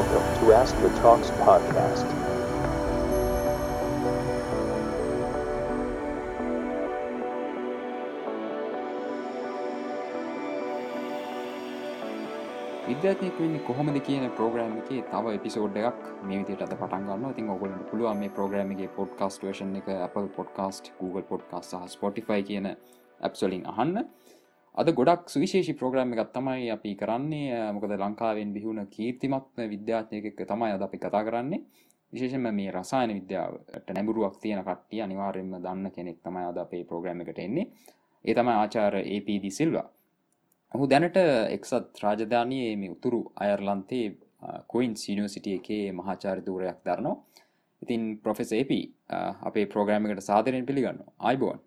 Welcome to Ask the Talks podcast. විද්‍යාත්මයක් වෙන්නේ කොහොමද කියන ප්‍රෝග්‍රෑම් එකේ තව එපිසෝඩ් එකක් මේ විදියට අද පටන් ගන්නවා ඉතින් ඔයගොල්ලන්ට පුළුවන් මේ ප්‍රෝග්‍රෑම් එකේ පොඩ්කාස්ට් වර්ෂන් එක Apple පොඩ්කාස්ට් Google පොඩ්කාස්ට් සහ Spotify කියන ඇප්ස් වලින් අහන්න අද ගොඩක් සුවිශේෂී ප්‍රෝග්‍රෑම් එකක් තමයි අපි කරන්නේ. මොකද ලංකාවෙන් බිහුණ කීර්තිමත් විද්‍යාඥයෙක් තමයි අද අපි කතා කරන්නේ. විශේෂම මේ රසායන විද්‍යාවට නැඹුරුවක් තියෙන කට්ටිය අනිවාර්යෙන්ම දන්න කෙනෙක් තමයි අද අපේ ප්‍රෝග්‍රෑම් එකට එන්නේ. ඒ තමයි ආචාර APD සිල්වා ඔහු දැනට එක්සත් රාජධානයේ මේ උතුරු අයර්ලන්තේ කොයින්ස් යනිවසිටිය එකේ මහාචාරිදූරයක් දරනවා. ඉතින් ප්‍රොෆෙස AP අපේ ප්‍රෝග්‍රෑමකට සාදරයෙන් පිළිගන්න අයිබෝන්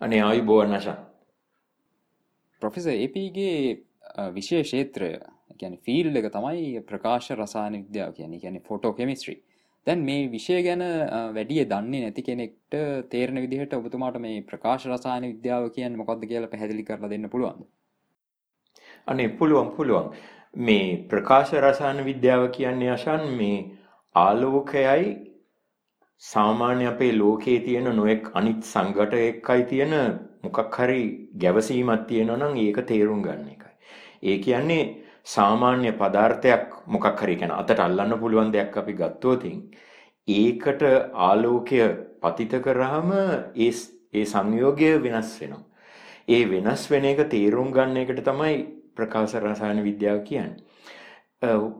අනේ අයිබෝන් නශා ප්‍රොෆෙස APගේ විශය ෂේත්‍රය ගැන ෆිල් එක තමයි ප්‍රකාශ රසාන විද්‍යාව කියන ගැන ෆොටෝ කෙමිස්ට්‍රී දැන් මේ විෂය ගැන වැඩිය දන්නේ නැති කෙනෙක්ට තේරණ විදිහට ඔබතුමාට මේ ප්‍රකාශ රසායන විද්‍යාව කියන්න මොකක්ද කියලා පැහැදිලි කරලා දෙන්න පුළුවන් අනේ පුළුවන් පුළුවන්. මේ ප්‍රකාශ රසායන විද්‍යාව කියන්නේ අශන් මේ ආලෝකයයි සාමාන්‍ය අපේ ලෝකයේ තියෙන නොයෙක් අනිත් සංගට එක්කයි තියෙන මොකක් හරි ගැවසීමක් තියෙනවා නම් ඒක තේරුම් ගන්න එකයි. ඒ කියන්නේ සාමාන්‍ය පදාර්ථයක් මොකක් හරි කියන අතට අල්ලන්න පුළුවන් දෙයක් අපි ගත්තෝතින් ඒකට ආලෝකය පතිත කරාම ඒ ඒ සංයෝගය වෙනස් වෙනවා. ඒ වෙනස් වෙන එක තේරුම් ගන්න එකට තමයි ප්‍රකාශ රසායන විද්‍යාව කියන්නේ.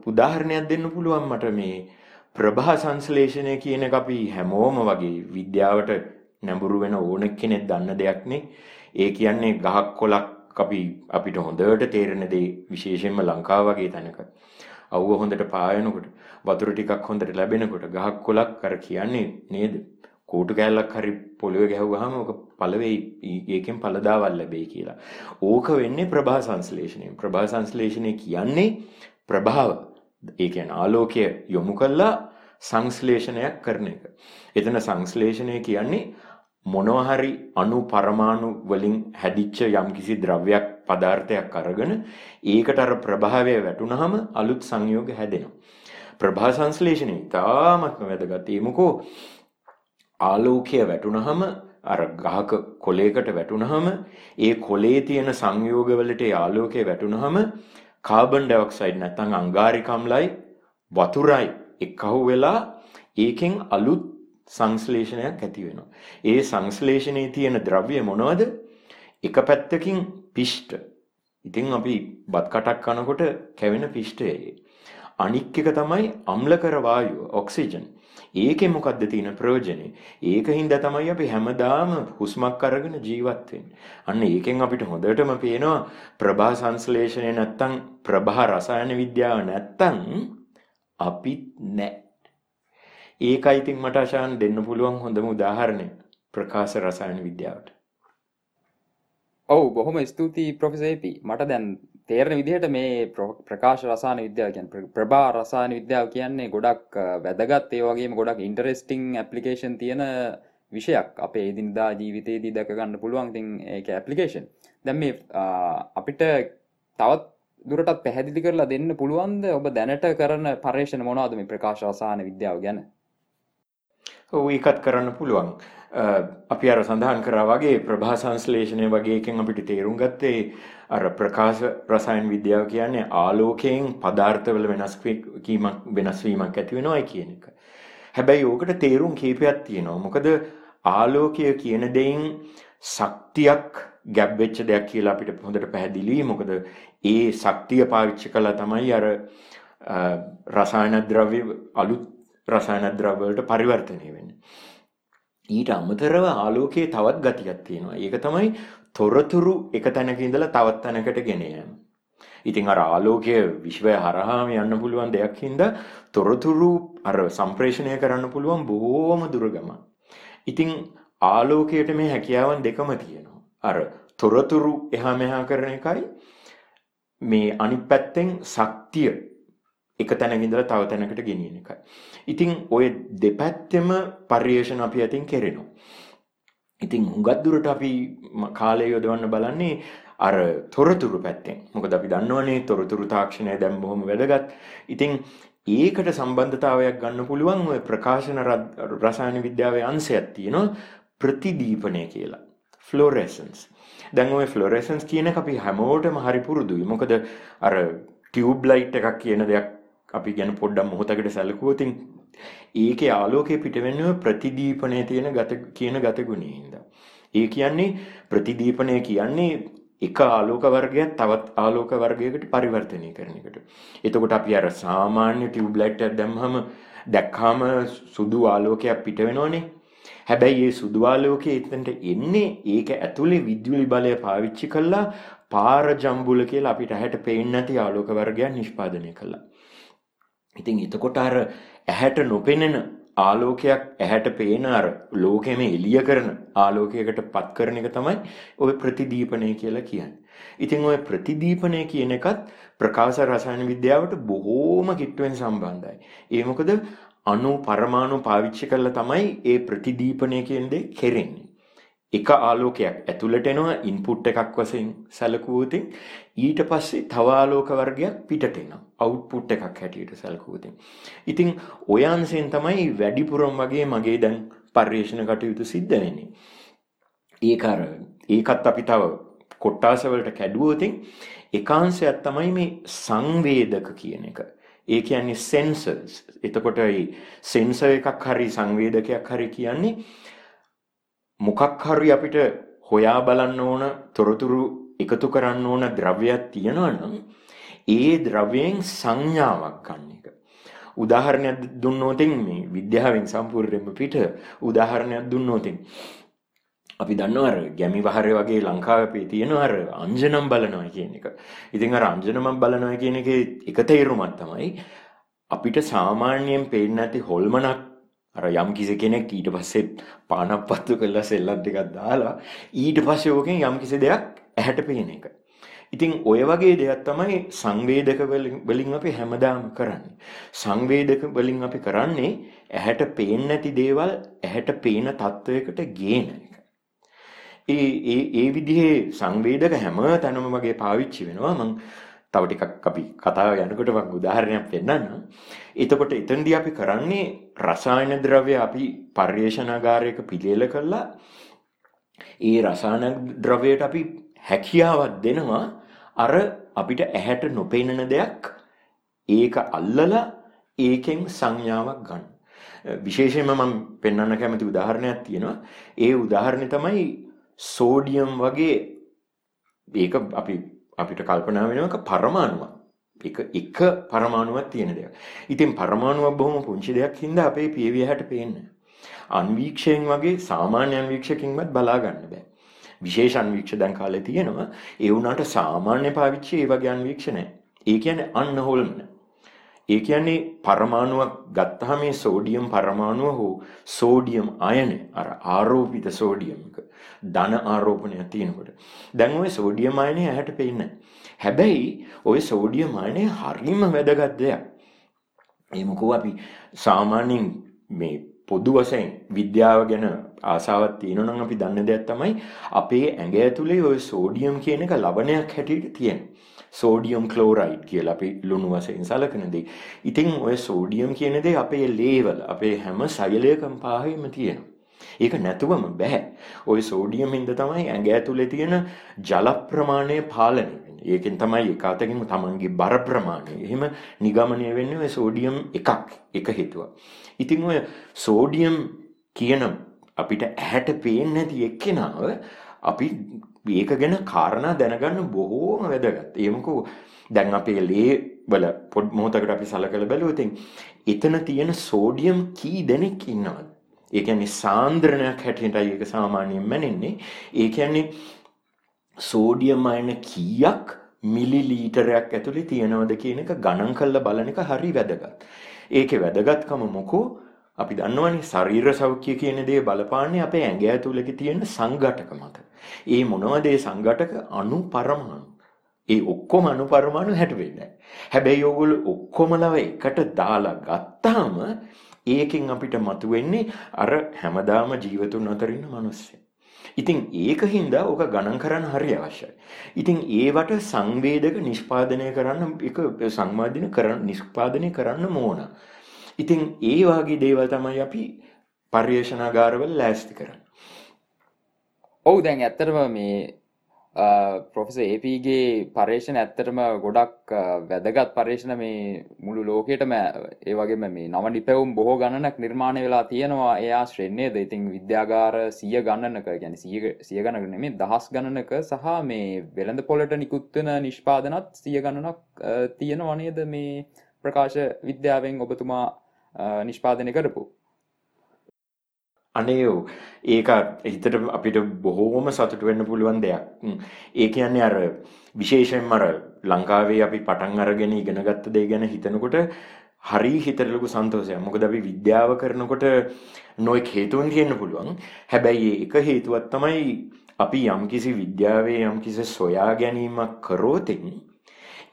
උදාහරණයක් දෙන්න පුළුවන් මට මේ ප්‍රභා සංශ්ලේෂණය කියන එක අපි හැමෝම වගේ විද්‍යාවට නැඹුරු වෙන ඕන කෙනෙක් දන්න දෙයක් නේ. ඒ කියන්නේ ගහක් කොලක් අපි අපිට හොඳට තේරෙන දේ විශේෂයෙන්ම ලංකාව වගේ තැනක අවුව හොඳට පායනකොට වතුර ටිකක් හොඳට ලැබෙනකොට ගහක් කොලක් අර කියන්නේ නේද කෝටු කෑල්ලක් හරි පොළොවේ ගැහුවාම ඕක පළවෙයි ඒකෙන් පළදාවල් ලැබෙයි කියලා. ඕක වෙන්නේ ප්‍රභා සංශ්ලේෂණයෙන්. ප්‍රභා සංශ්ලේෂණය කියන්නේ ප්‍රභාව. ඒ කියන්නේ ආලෝකය යොමු කළා සංශ්ලේෂණයක් කරන එක. එතන සංශ්ලේෂණය කියන්නේ මොනවා හරි අණු පරමාණු වලින් හැදිච්ච යම්කිසි ද්‍රව්‍යයක් පදාර්ථයක් අරගෙන ඒකට අර ප්‍රභාවය වැටුනහම අලුත් සංයෝග හැදෙනවා. ප්‍රභා සංශ්ලේෂණය ඉතාමත්ම වැදගත්. ඒමකෝ ආලෝකය වැටුනහම අර ගහක කොලයකට වැටුනහම ඒ කොලේ තියෙන සංයෝගවලට ආලෝකය වැටුනහම කාබන් ඩයොක්සයිඩ් නැත්නම් අංගාරික අම්ලයි වතුරයි එක්කහුව වෙලා ඒකෙන් අලුත් සංශ්ලේෂණයක් ඇති වෙනවා. ඒ සංශ්ලේෂණයේ තියෙන ද්‍රව්‍ය මොනවද? එක පැත්තකින් පිෂ්ඨ. ඉතින් අපි බත් කටක් කනකොට කැවෙන පිෂ්ඨය. අනික් එක තමයි අම්ලකර වායුව, ඔක්සිජන්. ඒකේ මොකද්ද තියෙන ප්‍රයෝජනේ? ඒකින්ද තමයි අපි හැමදාම හුස්මක් අරගෙන ජීවත් වෙන්නේ. අන්න ඒකෙන් අපිට හොඳටම පේනවා ප්‍රභා සංශ්ලේෂණය නැත්තම් ප්‍රභා රසායන විද්‍යාව නැත්තම් අපි නැහැ. ඒකයි ඉතින් මට අශාන් දෙන්න පුළුවන් හොඳම උදාහරණය ප්‍රකාශ රසායන විද්‍යාවට. ඔව් බොහොම ස්තුතියි ප්‍රොෆෙසර් AP. මට දැන් තේරෙන විදිහට මේ ප්‍රකාශ රසායන විද්‍යාව කියන්නේ ප්‍රභා රසායන විද්‍යාව කියන්නේ ගොඩක් වැදගත් ඒ වගේම ගොඩක් ඉන්ටරෙස්ටිං ඇප්ලිකේෂන් තියෙන විෂයක් අපේ එදිනදා ජීවිතයේදී දැක ගන්න පුළුවන් ඉතින් ඒක ඇප්ලිකේෂන්. දැන් මේ අපිට තවත් දුරටත් පැහැදිලි කරලා දෙන්න පුළුවන්ද ඔබ දැනට කරන පර්යේෂණ මොනවද මේ ප්‍රකාශ රසායන විද්‍යාව ගැන? ඔව් ඒකත් කරන්න පුළුවන්. අපි අර සඳහන් කරා වගේ ප්‍රභා සංශ්ලේෂණය වගේ එකෙන් අපිට තේරුම් ගත්තේ අර ප්‍රකාශ රසායන විද්‍යාව කියන්නේ ආලෝකයෙන් පදාර්ථවල වෙනස් වීමක් වෙනස් වීමක් ඇති වෙනවයි කියන එක. හැබැයි ඕකට තේරුම් කීපයක් තියෙනවා. මොකද ආලෝකය කියන දෙයින් ශක්තියක් ගැබ් වෙච්ච දෙයක් කියලා අපිට හොඳට පැහැදිලි. මොකද ඒ ශක්තිය පාවිච්චි කළා තමයි අර රසායන ද්‍රව්‍ය අලුත් රසායන ද්‍රව්‍යවලට පරිවර්තනය වෙන්නේ. ඊට අමතරව ආලෝකයේ තවත් ගතියක් තියෙනවා. ඒක තමයි තොරතුරු එක තැනක ඉඳලා තවත් තැනකට ගෙන යාම. ඉතින් අර ආලෝකය විශ්වය හරහාම යන්න පුළුවන් දෙයක් හින්දා තොරතුරු අර සම්ප්‍රේෂණය කරන්න පුළුවන් බොහෝම දුර ගමන්. ඉතින් ආලෝකයට මේ හැකියාවන් දෙකම තියෙනවා. අර තොරතුරු එහා මෙහා කරන එකයි මේ අනිත් පැත්තෙන් ශක්තිය එක තැනක ඉඳලා තව තැනකට ගෙනියන එකයි. ඉතින් ඔය දෙපැත්තෙම පරිේෂණ අපි අතින් කෙරෙනවා. ඉතින් හුඟක් දුරට අපි කාලය යොදවන්න බලන්නේ අර තොරතුරු පැත්තෙන්. මොකද අපි දන්නවනේ තොරතුරු තාක්ෂණය දැන් බොහොම වැදගත්. ඉතින් ඒකට සම්බන්ධතාවයක් ගන්න පුළුවන් ඔය ප්‍රකාශන රසායන විද්‍යාවේ අංශයක් තියෙනවා ප්‍රතිදීපනය කියලා. ෆ්ලෝරෙසන්ස්. දැන් ඔය ෆ්ලෝරෙසන්ස් කියන එක අපි හැමෝටම හරි පුරුදුයි. මොකද අර ටියුබ් ලයිට් එකක් කියන දෙයක් අපි ගැන පොඩ්ඩක් මොහොතකට සැලකුවොත් ඒකේ ආලෝකය පිටවෙන්නේ ප්‍රතිදීපනයේ තියෙන ගත කියන ගතගුණේ හින්දා. ඒ කියන්නේ ප්‍රතිදීපනය කියන්නේ එක ආලෝක වර්ගයක් තවත් ආලෝක වර්ගයකට පරිවර්තනය කරන එකට. එතකොට අපි අර සාමාන්‍ය ටියුබ් ලයිට් එකක් දැම්මම දැක්කාම සුදු ආලෝකයක් පිට වෙනවනේ. හැබැයි මේ සුදු ආලෝකය එතනට එන්නේ ඒක ඇතුලේ විද්‍යුලි බලය පාවිච්චි කළා පාර ජම්බුල කියලා අපිට ඇහැට පේන්නේ නැති ආලෝක වර්ගයක් නිෂ්පාදනය කළා. ඉතින් එතකොට අර ඇහැට නොපෙනෙන ආලෝකයක් ඇහැට පේන අර ලෝකෙම එළිය කරන ආලෝකයකට පත් කරන එක තමයි ওই ප්‍රතිදීපනය කියලා කියන්නේ. ඉතින් ওই ප්‍රතිදීපනය කියන එකත් ප්‍රකාශ රසායන විද්‍යාවට බොහෝම කිට්ටුවෙන් සම්බන්ධයි. ඒ මොකද අණු පරමාණු පාවිච්චි කරලා තමයි ඒ ප්‍රතිදීපනය කියන දේ කෙරෙන්නේ. එක ආලෝකයක් ඇතුළට එනවා ඉන්පුට් එකක් වශයෙන් සැලකුවොත් ඊට පස්සේ තව ආලෝක වර්ගයක් පිටට එනවා. අවුට්පුට් එකක් හැටියට සැලකුවොත් ඉතින්. ඔය අංශයෙන් තමයි වැඩිපුරම වගේ මගේ දැන් පර්යේෂණ කටයුතු සිද්ධ වෙන්නේ. ඒක අර ඒකත් අපි තව කොට්ටාස වලට කැඩුවොත් එකාංශයක් තමයි මේ සංවේදක කියන එක. ඒ කියන්නේ සෙන්සර්ස් එතකොට ඒ සෙන්සර් එකක් හරි සංවේදකයක් හරි කියන්නේ මොකක් හරි අපිට හොයා බලන්න ඕන තොරතුරු එකතු කරන්න ඕන ද්‍රව්‍යයක් තියෙනවා නම් ඒ ද්‍රව්‍යයෙන් සංඥාවක් ගන්න එක. උදාහරණයක් දුන්නොත් මේ විද්‍යාවෙන් සම්පූර්ණයෙන්ම පිට උදාහරණයක් දුන්නොත් අපි දන්නවා අර ගැමි වහරේ වගේ ලංකාවේ අපේ තියෙන අර අංජනම් බලනවා කියන එක. ඉතින් අර අංජනම බලනවා කියන එකේ එක තේරුමක් තමයි අපිට සාමාන්‍යයෙන් පේන්නේ නැති හොල්මනක් අර යම් කිසි කෙනෙක් ඊට පස්සේ පානක් පත්තු කරලා සෙල්ලම් ටිකක් දාලා ඊට පස්සේ ඕකෙන් යම් කිසි දෙයක් ඇහැට පේන එක. ඉතින් ඔය වගේ දෙයක් තමයි සංවේදක වලින් අපි හැමදාම කරන්නේ. සංවේදක වලින් අපි කරන්නේ ඇහැට පේන්නේ නැති දේවල් ඇහැට පේන තත්වයකට ගේන එක. ඒ ඒ ඒ විදිහේ සංවේදක හැම තැනම වගේ පාවිච්චි වෙනවා. මම තව ටිකක් අපි කතාව යනකොට මම උදාහරණයක් පෙන්නන්නම්. එතකොට එතනදී අපි කරන්නේ රසායන ද්‍රව්‍ය අපි පර්යේෂණාගාරයක පිළියෙල කළා. ඒ රසායන ද්‍රව්‍යයට අපි හැකියාවක් දෙනවා අර අපිට ඇහැට නොපෙනෙන දෙයක් ඒක අල්ලලා ඒකෙන් සංඥාවක් ගන්න. විශේෂයෙන්ම මම පෙන්වන්න කැමති උදාහරණයක් තියෙනවා. ඒ උදාහරණය තමයි සෝඩියම් වගේ ඒක අපි අපිට කල්පනා වෙනවක පරමාණුවක්. එක එක පරමාණුවක් තියෙන දෙයක්. ඉතින් පරමාණුවක් බොහොම පුංචි දෙයක් හින්දා අපේ පියවිය හැට පේන්නේ. අන්වීක්ෂයෙන් වගේ සාමාන්‍ය අන්වීක්ෂකින්වත් බලා ගන්න බෑ. විශේෂ අන්වීක්ෂ දැන් කාලේ තියෙනවා. ඒ වුණාට සාමාන්‍ය පාවිච්චි ඒ වගේ අන්වීක්ෂ නැහැ. ඒ කියන්නේ අන්න හොල්මන. ඒ කියන්නේ පරමාණුවක් ගත්තාම මේ සෝඩියම් පරමාණුව හෝ සෝඩියම් අයන අර ආරෝපිත සෝඩියම් එක ධන ආරෝපණයක් තියෙනකොට දැන් ওই සෝඩියම් අයනය ඇහැට පේන්නේ හැබැයි ওই සෝඩියම් අයනය හරිම වැදගත් දෙයක්. ඒ මොකෝ අපි සාමාන්‍යයෙන් මේ පොදු වශයෙන් විද්‍යාව ගැන ආසාවක් තියෙනවා නම් අපි දන්න දෙයක් තමයි අපේ ඇඟ ඇතුලේ ওই සෝඩියම් කියන එක ලවණයක් හැටියට තියෙනවා. සෝඩියම් ක්ලෝරයිඩ් කියලා අපි ලුණු වශයෙන් සලකන දේ. ඉතින් ඔය සෝඩියම් කියන දේ අපේ ලේවල අපේ හැම සෛලයකම පාහෙම තියෙනවා. ඒක නැතුවම බෑ. ওই සෝඩියම් හින්දා තමයි ඇඟ ඇතුලේ තියෙන ජල ප්‍රමාණය පාලනය වෙන්නේ. ඒකෙන් තමයි එක අතකින් තමන්ගේ බර ප්‍රමාණය. එහෙම නිගමනය වෙන්නේ ඔය සෝඩියම් එකක් එක හේතුවක්. ඉතින් ඔය සෝඩියම් කියන අපිට ඇහැට පේන්නේ නැති එක්කෙනාව අපි ඒක ගැන කාරණා දැනගන්න බොහෝම වැදගත්. ඒ මොකෝ දැන් අපේ ලේ වල පොඩ් මොහොතකට අපි සලකලා බැලුවොත් එතන තියෙන සෝඩියම් කී දෙනෙක් ඉන්නවද? ඒ කියන්නේ සාන්ද්‍රණයක් හැටියටයි ඒක සාමාන්‍යයෙන් මැනෙන්නේ. ඒ කියන්නේ සෝඩියම් අයන කීයක් මිලිලීටරයක් ඇතුලේ තියෙනවද කියන එක ගණන් කරලා බලන එක හරි වැදගත්. ඒකේ වැදගත්කම මොකෝ අපි දන්නවනේ ශරීර සෞඛ්‍ය කියන දේ බලපාන්නේ අපේ ඇඟ ඇතුළේ තියෙන සංඝටක මත. ඒ මොනවද ඒ සංඝටක අණු පරමාණු. ඒ ඔක්කොම අණු පරමාණු හැට වෙන්නේ හැබැයි ඕගොල්ලෝ ඔක්කොමලව එකට දාලා ගත්තාම ඒකෙන් අපිට මතුවෙන්නේ අර හැමදාම ජීවතුන් අතර ඉන්න මිනිස්සු. ඉතින් ඒක හින්දා ඕක ගණන් කරන්න හරි අවශ්‍යයි. ඉතින් ඒවට සංවේදක නිෂ්පාදනය කරන්න එක සංවාදින කරන්න නිෂ්පාදනය කරන්න ඕන. ඉතින් ඒ වගේ දේවල් තමයි අපි පර්යේෂණාගාරවල ලෑස්ති කරන්න. ඔවු දැන් ඇත්තරම මේ පොෆෙස ඒපගේ පර්ේෂණ ඇත්තටම ගොඩක් වැදගත් පර්ේෂණ මේ මුළු ලෝකයටම ඒ වගේම මේ නව නිපැවුම් බොහෝ ගණනක් නිර්මාණය වෙලා තියෙනවා. එයා ශ්‍රෙන්නේ ද ඉතින් විද්‍යාගාර සිය ගණනක ගැන සිය ගණක නෙමේ දහස් ගණනක සහ මේ වෙළඳ පොලට නිකුත්වන නිෂ්පාදනත් සිය ගණනක් තියෙන වනේද මේ ප්‍රකාශ විද්‍යාවෙන් ඔබතුමා නිෂ්පාදනය කරපු? අනේ ඒක හිතට අපිට බොහෝම සතුට වෙන්න පුළුවන් දෙයක්. ඒ කියන්නේ අර විශේෂයෙන්ම අර ලංකාවේ අපි පටන් අරගෙන ඉගෙන ගත්ත දේ ගැන හිතනකොට හරි හිතට ලොකු සන්තෝෂයක්. මොකද අපි විද්‍යාව කරනකොට නොයෙක් හේතුන් තියෙන්න පුළුවන්. හැබැයි ඒක හේතුවක් තමයි අපි යම්කිසි විද්‍යාවේ යම්කිසි සොයා ගැනීමක් කරෝතින්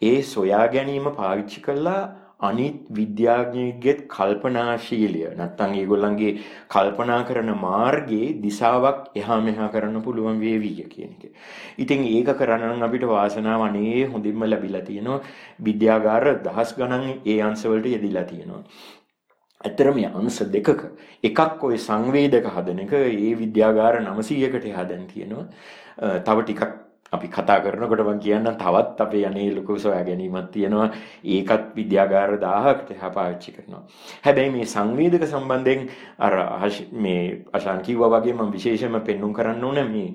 ඒ සොයා ගැනීම පාවිච්චි කළා අනිත් විද්‍යාඥයෙක්ගෙත් කල්පනාශීලිය නැත්තම් ඒගොල්ලන්ගේ කල්පනා කරන මාර්ගයේ දිශාවක් එහා මෙහා කරන්න පුළුවන් වේවිය කියන එක. ඉතින් ඒක කරන්න නම් අපිට වාසනාව අනේ හොඳින්ම ලැබිලා තියෙනවා. විද්‍යාගාර දහස් ගණන් ඒ අංශවලට යෙදිලා තියෙනවා. ඇත්තරම අංශ දෙකක එකක් ওই සංවේදක හදන එක ඒ විද්‍යාගාර 900කට හදන් තියෙනවා. තව ටිකක් අපි කතා කරනකොට මම කියන්න තවත් අපේ අනේ ලොකු සොයා ගැනීමක් තියෙනවා. ඒකත් විද්‍යාගාර 1000කට එහා පාවිච්චි කරනවා. හැබැයි මේ සංවේදක සම්බන්ධයෙන් අර මේ අශාන් කිව්වා වගේ මම විශේෂයෙන්ම පෙන්눔 කරන්න ඕන මේ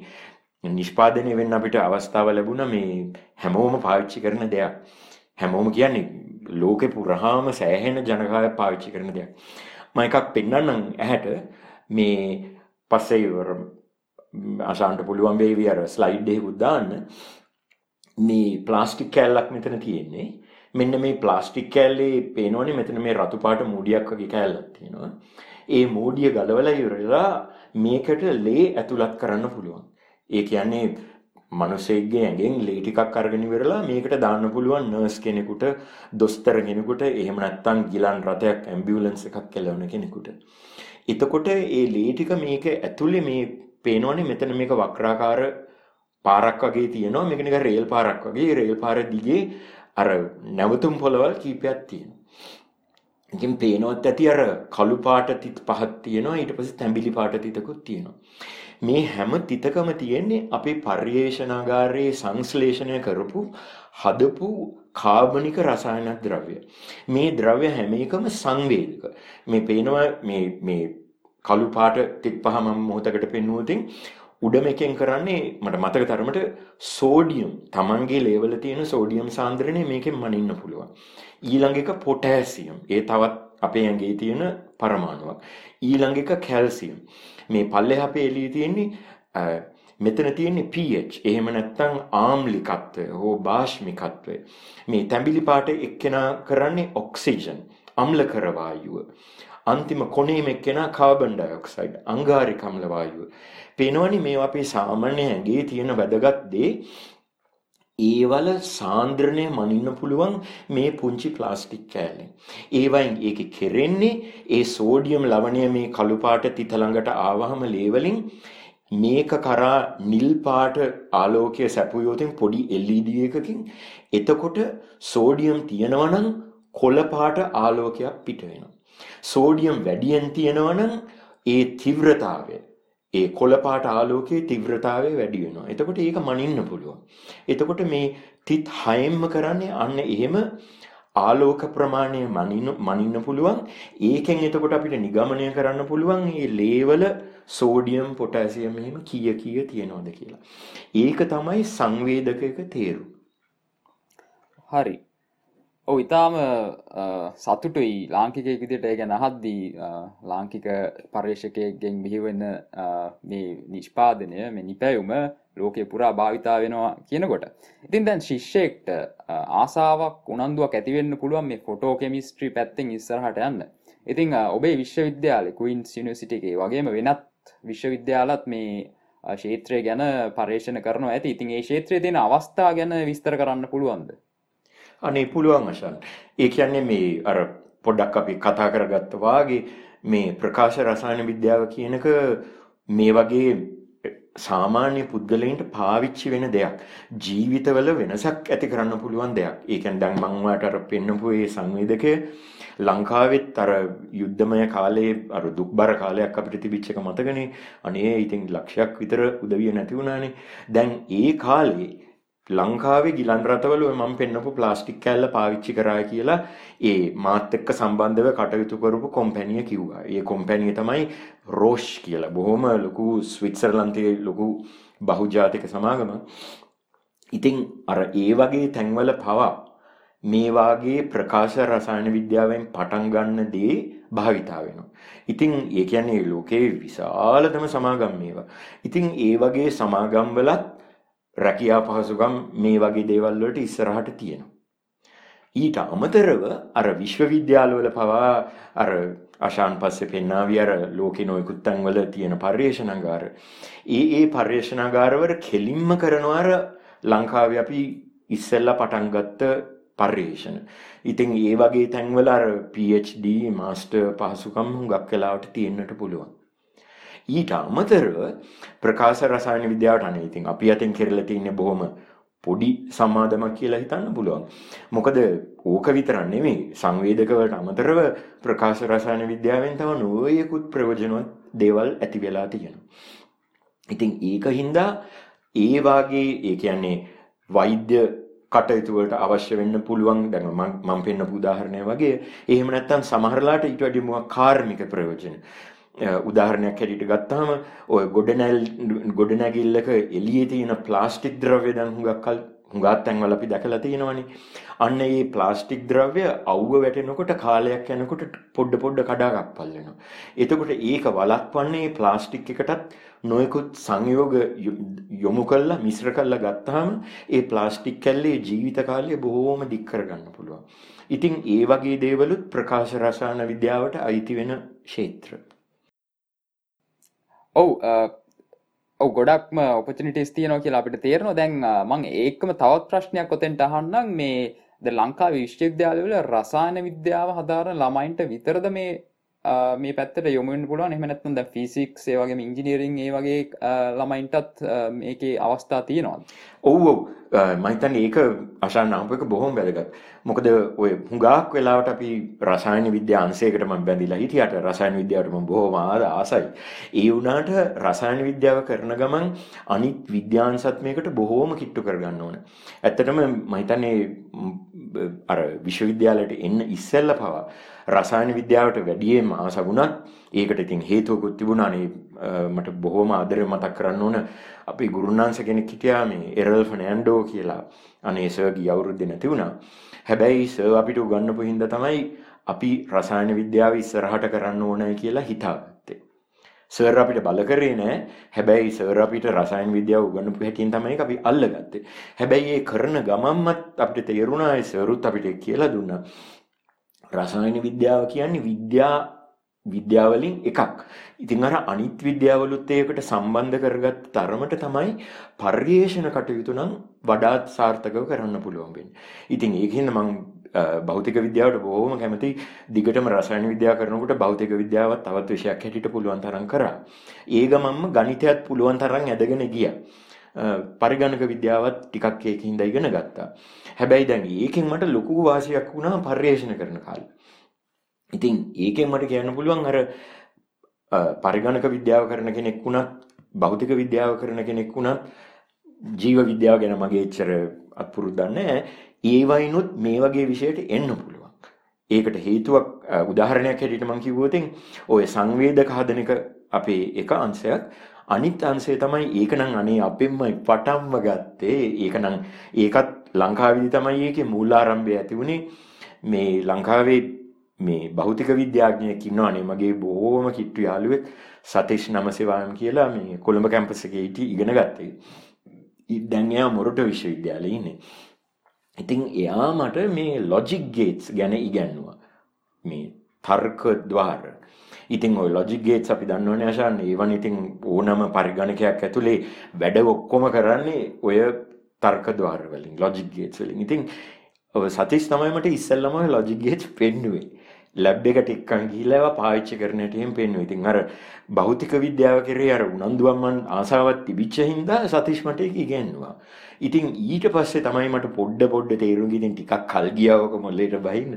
නිෂ්පාදනය වෙන්න අපිට අවස්ථාව ලැබුණා මේ හැමෝම පාවිච්චි කරන දෙයක්. හැමෝම කියන්නේ ලෝකේ පුරාම සෑහෙන ජනකායක් පාවිච්චි කරන දෙයක්. මම එකක් පෙන්වන්නම් ඇහැට. මේ පස්සේ අශාන්ට පුළුවන් වේවි අර ස්ලයිඩ් එකකුත් දාන්න. මේ ප්ලාස්ටික් කෑල්ලක් මෙතන තියෙන්නේ. මෙන්න මේ ප්ලාස්ටික් කෑල්ලේ පේනවනේ මෙතන මේ රතු පාට මූඩියක් වගේ කෑල්ලක් තියෙනවා. ඒ මූඩිය ගලවලා ඉවරලා මේකට ලේ ඇතුළත් කරන්න පුළුවන්. ඒ කියන්නේ මනුස්සයෙක්ගේ ඇඟෙන් ලේ ටිකක් අරගෙන ඉවරලා මේකට දාන්න පුළුවන් නර්ස් කෙනෙකුට දොස්තර කෙනෙකුට එහෙම නැත්නම් ගිලන් රථයක් ඇම්බියුලන්ස් එකක් කෙලවන කෙනෙකුට. එතකොට ඒ ලේ ටික මේක ඇතුලේ මේ පේනවනේ මෙතන මේක වක්‍රාකාර පාරක් වගේ තියෙනවා මේක නිකන් රේල් පාරක් වගේ රේල් පාර දිගේ අර නැවතුම් පොළවල් කීපයක් තියෙනවා. ඉතින් පේනවත් ඇති අර කළු පාට තිත් පහක් තියෙනවා ඊට පස්සේ තැඹිලි පාට තිතකුත් තියෙනවා. මේ හැම තිතකම තියෙන්නේ අපේ පර්යේෂණාගාරයේ සංශ්ලේෂණය කරපු හදපු කාබනික රසායනික ද්‍රව්‍ය. මේ ද්‍රව්‍ය හැම එකම සංවේදක. මේ පේනවා මේ මේ කළු පාට තිත් පහ මම මොහොතකට පෙන්වුවතින් උඩම එකෙන් කරන්නේ මට මතක තරමට සෝඩියම් තමන්ගේ ලේවල තියෙන සෝඩියම් සාන්ද්‍රණය මේකෙන් මනින්න පුළුවන්. ඊළඟ එක පොටෑසියම්. ඒ තවත් අපේ ඇඟේ තියෙන පරමාණුවක්. ඊළඟ එක කැල්සියම්. මේ පල්ලෙහා පේලිය තියෙන්නේ මෙතන තියෙන්නේ pH. එහෙම නැත්නම් ආම්ලිකත්වය හෝ බාෂ්මිකත්වය. මේ තැඹිලි පාට එක්කෙනා කරන්නේ ඔක්සිජන්, අම්ලකර වායුව. අන්තිම කොනේම එක්කෙනා කාබන් ඩයොක්සයිඩ් අංගාරික අම්ල වායුව. පේනවනේ මේවා අපේ සාමාන්‍ය ඇඟේ තියෙන වැදගත් දේ ඒවල සාන්ද්‍රණය මනින්න පුළුවන් මේ පුංචි ප්ලාස්ටික් කෑල්ලෙන්. ඒවයින් ඒක කෙරෙන්නේ ඒ සෝඩියම් ලවණය මේ කළු පාට තිත ළඟට ආවහම ලේවලින් මේක කරා නිල් පාට ආලෝකය සැපුවොතින් පොඩි LED එකකින් එතකොට සෝඩියම් තියෙනවා නම් කොළ පාට ආලෝකයක් පිට වෙනවා. සෝඩියම් වැඩියෙන් තියෙනවනම් ඒ තිව්‍රතාවය ඒ කොළපාට ආලෝකයේ තිව්‍රතාවය වැඩි වෙනවා. එතකොට ඒක මනින්න පුළුවන්. එතකොට මේ තිත් හයෙන්ම කරන්නේ අන්න එහෙම ආලෝක ප්‍රමාණය මනින්න මනින්න පුළුවන්. ඒකෙන් එතකොට අපිට නිගමනය කරන්න පුළුවන් මේ ලේවල සෝඩියම් පොටෑසියම් එහෙම කීය කීය තියෙනවද කියලා. ඒක තමයි සංවේදකයක තේරුම. හරි. ඔව් ඉතාම සතුටුයි ලාංකිකයෙක් විදිහට ඒ ගැන අහද්දී ලාංකික පර්යේෂකයෙක්ගෙන් බිහිවෙන මේ නිෂ්පාදනය මේ නිපැයුම ලෝකේ පුරා භාවිතා වෙනවා කියනකොට. ඉතින් දැන් ශිෂ්‍යයෙක්ට ආසාවක් උනන්දුවක් ඇති වෙන්න පුළුවන් මේ ෆොටෝ කෙමිස්ට්‍රි පැත්තෙන් ඉස්සරහට යන්න. ඉතින් ඔබේ විශ්වවිද්‍යාලේ ක්වීන්ස් යුනිවර්සිටි එකේ වගේම වෙනත් විශ්වවිද්‍යාලත් මේ ක්ෂේත්‍රය ගැන පර්යේෂණ කරනවා ඇති. ඉතින් ඒ ක්ෂේත්‍රයේ තියෙන අවස්ථා ගැන විස්තර කරන්න පුළුවන්ද? අනේ පුළුවන් අශන්. ඒ කියන්නේ මේ අර පොඩ්ඩක් අපි කතා කරගත්ත වාගේ මේ ප්‍රකාශ රසායන විද්‍යාව කියනක මේ වගේ සාමාන්‍ය පුද්ගලයින්ට පාවිච්චි වෙන දෙයක්. ජීවිතවල වෙනසක් ඇති කරන්න පුළුවන් දෙයක්. ඒ කියන්නේ දැන් මම ඔයාලට අර පෙන්නපු ඒ සංවේදකය ලංකාවෙත් අර යුද්ධමය කාලේ අර දුක්බර කාලයක් අපිට තිබිච්ච එක මතකනේ. අනේ ඉතින් ලක්ෂයක් විතර උදවිය නැති වුණානේ. දැන් ඒ කාලේ ලංකාවේ ගිලන් රටවල ඔය මම පෙන්නපු ප්ලාස්ටික් කෑල්ල පාවිච්චි කරා කියලා ඒ මාත් එක්ක සම්බන්ධව කටයුතු කරපු කොම්පැනිය කිව්වා. ඒ කොම්පැනිය තමයි රෝෂ් කියලා. බොහොම ලොකු ස්විට්සර්ලන්තයේ ලොකු බහුජාතික සමාගමක්. ඉතින් අර ඒ වගේ තැන්වල පවා මේ වාගේ ප්‍රකාශ රසායන විද්‍යාවෙන් පටන් ගන්න දේ භාවිතා වෙනවා. ඉතින් ඒ කියන්නේ ලෝකේ විශාලතම සමාගම් මේවා. ඉතින් ඒ වගේ සමාගම් වලත් රැකියා පහසුකම් මේ වගේ දේවල් වලට ඉස්සරහට තියෙනවා. ඊට අමතරව අර විශ්වවිද්‍යාලවල පවා අර අශාන් පස්සේ පෙන්නාවි අර ලෝකේ නොයෙකුත් තැන්වල තියෙන පර්යේෂණාගාර. ඒ ඒ පර්යේෂණාගාරවල කෙලින්ම කරනවා අර ලංකාවේ අපි ඉස්සෙල්ලා පටන් ගත්ත පර්යේෂණ. ඉතින් ඒ වගේ තැන්වල අර PhD මාස්ටර් පහසුකම් හුඟක් වෙලාවට තියෙන්නට පුළුවන්. ඊට අමතරව ප්‍රකාශ රසායන විද්‍යාවට අනේ ඉතින් අපි අතින් කෙරලා තින්නේ බොහොම පොඩි සමාදමක් කියලා හිතන්න පුළුවන්. මොකද ඕක විතරක් නෙමෙයි සංවේදක වලට අමතරව ප්‍රකාශ රසායන විද්‍යාවෙන් තව නොයෙකුත් ප්‍රයෝජනවත් දේවල් ඇති වෙලා තියෙනවා. ඉතින් ඒක හින්දා ඒ වාගේ ඒ කියන්නේ වෛද්‍ය කටයුතු වලට අවශ්‍ය වෙන්න පුළුවන් දැන් මම මම පෙන්නපු උදාහරණය වගේ එහෙම නැත්නම් සමහරලාට ඊට වඩා මොකක් කාර්මික ප්‍රයෝජන උදාහරණයක් හැටියට ගත්තාම ඔය ගොඩනැල් ගොඩනැගිල්ලක එළියේ තියෙන ප්ලාස්ටික් ද්‍රව්‍ය දැන් හුඟක් කල් හුඟක් තැන්වල අපි දැකලා තියෙනවනේ. අන්න මේ ප්ලාස්ටික් ද්‍රව්‍ය අවුව වැටෙනකොට කාලයක් යනකොට පොඩ පොඩ කඩා කප්පල් වෙනවා. එතකොට ඒක වළක්වන්නේ මේ ප්ලාස්ටික් එකටත් නොයෙකුත් සංයෝග යොමු කළා මිශ්‍ර කළා ගත්තාම ඒ ප්ලාස්ටික් කැල්ලේ ජීවිත කාලය බොහෝම දික් කරගන්න පුළුවන්. ඉතින් ඒ වගේ දේවලුත් ප්‍රකාශ රසායන විද්‍යාවට අයිති වෙන ක්ෂේත්‍ර. ඔව් ඔව ගොඩක්ම ඔපචනිටස් තියනවා කියලා අපිට තේරනවා. දැන් මං ඒකම තවත් ප්‍රශ්නයක් ඔතෙන්ට අහන්නම්. මේ ද ලංකා විශ්වවිද්‍යාලවල රසායන විද්‍යාව හදාරන ළමයින්ට විතරද මේ මේ පැත්තට යොමුෙන් පුළුවන්. එහම නැත්නම් ද ෆිසික් ඒ වගේ ඉංජිනීරිං ඒ වගේ ළමයින්ටත් මේකේ අවස්ථා තියෙනවා ඔව් මහිතන් ඒක අශාන් නාමපක බොහොම වැදගත්. මොකද ඔය හුඟක් වෙලාවට අපි රසායන විද්‍යා අංශයකට මම බැඳිලා හිටියට රසායන විද්‍යාවට මම බොහොම ආසයි. ඒ වුණාට රසායන විද්‍යාව කරන ගමන් අනිත් විද්‍යාංශත් මේකට බොහොම කිට්ටු කරගන්න ඕන. ඇත්තටම මම හිතන්නේ අර විශ්වවිද්‍යාලයට එන්න ඉස්සෙල්ලා පවා රසායන විද්‍යාවට වැඩියෙන්ම ආස වුණත් ඒකට ඉතින් හේතුවකුත් තිබුණානේ මට බොහොම ආදරේ මතක් කරන්න ඕන අපේ ගුරුනාංශ කෙනෙක් හිටියා මේ එරල් ෆර්නෑන්ඩෝ කියලා. අනේ සර් ගිය අවුරුද්දේ නැති වුණා. හැබැයි සර් අපිට උගන්වපු හින්දා තමයි අපි රසායන විද්‍යාව ඉස්සරහට කරන්න ඕනයි කියලා හිතාගත්තේ. සර් අපිට බල කරේ නෑ. හැබැයි සර් අපිට රසායන විද්‍යාව උගන්වපු හැටියෙන් තමයි අපි අල්ලගත්තේ. හැබැයි ඒ කරන ගමන්මත් අපිට තේරුණා ඒ සරුත් අපිට කියලා දුන්නා. රසායන විද්‍යාව කියන්නේ විද්‍යා විද්‍යාවලින් එකක්. ඉතින් අර අනිත් විද්‍යාවලුත් ඒකට සම්බන්ධ කරගත් තරමට තමයි පර්යේෂණ කටයුතු නම් වඩාත් සාර්ථකව කරන්න පුළුවන් වෙන්නේ. ඉතින් ඒකින්ද මම භෞතික විද්‍යාවට බොහොම කැමති දිගටම රසායන විද්‍යාව කරනකොට භෞතික විද්‍යාවත් තවත් විෂයක් හැටියට පුළුවන් තරම් කරා. ඒ ගමන්ම ගණිතයත් පුළුවන් තරම් ඇදගෙන ගියා. පරිගණක විද්‍යාවත් ටිකක් ඒකින්ද ඉගෙන ගත්තා. හැබැයි දැන් ඒකෙන් මට ලොකු වාසියක් වුණා පර්යේෂණ කරන කාලේ. ඉතින් ඒකෙන් මට කියන්න පුළුවන් අර පරිගණක විද්‍යාව කරන කෙනෙක් වුණත් භෞතික විද්‍යාව කරන කෙනෙක් වුණත් ජීව විද්‍යාව ගැන මගේ එච්චර අත්පුරුද්දක් නැහැ. ඒ වයින්ොත් මේ වගේ විෂයට එන්න පුළුවන්. ඒකට හේතුවක් උදාහරණයක් හැටියට මම කිව්වොත් ඔය සංවේදක හදන එක අපේ එක අංශයක් අනිත් අංශය තමයි ඒක නම් අනේ අපෙන්ම පටන්ම ගත්තේ ඒක නම් ඒකත් ලංකාවේදී තමයි ඒකේ මූලාරම්භය ඇති වුණේ මේ ලංකාවේ මේ භෞතික විද්‍යාඥයෙක් ඉන්නවනේ මගේ බොහෝම කිට්ටු යාළුවෙක් සතීෂ් නමසේවායම් කියලා මේ කොළඹ කැම්පස් එකේ හිටි ඉගෙන ගත්තේ. දැන් එයා මොරටු විශ්වවිද්‍යාලේ ඉන්නේ. ඉතින් එයා මට මේ ලොජික් ගේට්ස් ගැන ඉගැන්නුවා. මේ තර්ක ద్వාර. ඉතින් ඔය ලොජික් ගේට්ස් අපි දන්නවනේ ආශාන් ඒවන් ඉතින් ඕනම පරිගණකයක් ඇතුලේ වැඩ ඔක්කොම කරන්නේ ඔය තර්ක ద్వාර වලින් ලොජික් ගේට්ස් වලින්. ඉතින් ඔය සතීෂ් තමයි මට ඉස්සෙල්ලම ලොජික් ගේට්ස් පෙන්නුවේ. ලැබ් එකට එක්කන් ගිහිල්ලා ඒවා පාවිච්චි කරන හැටියෙන් පෙන්වුවා. ඉතින් අර භෞතික විද්‍යාව කෙරේ අර උනන්දුවක් මන් ආසාවක් තිබිච්ච හින්දා සතීෂ් මට ඒක ඉගෙනුවා. ඉතින් ඊට පස්සේ තමයි මට පොඩ්ඩ පොඩ්ඩ තේරුම් ගිහින් ටිකක් කල් ගියාවක මොළේට බහින්න.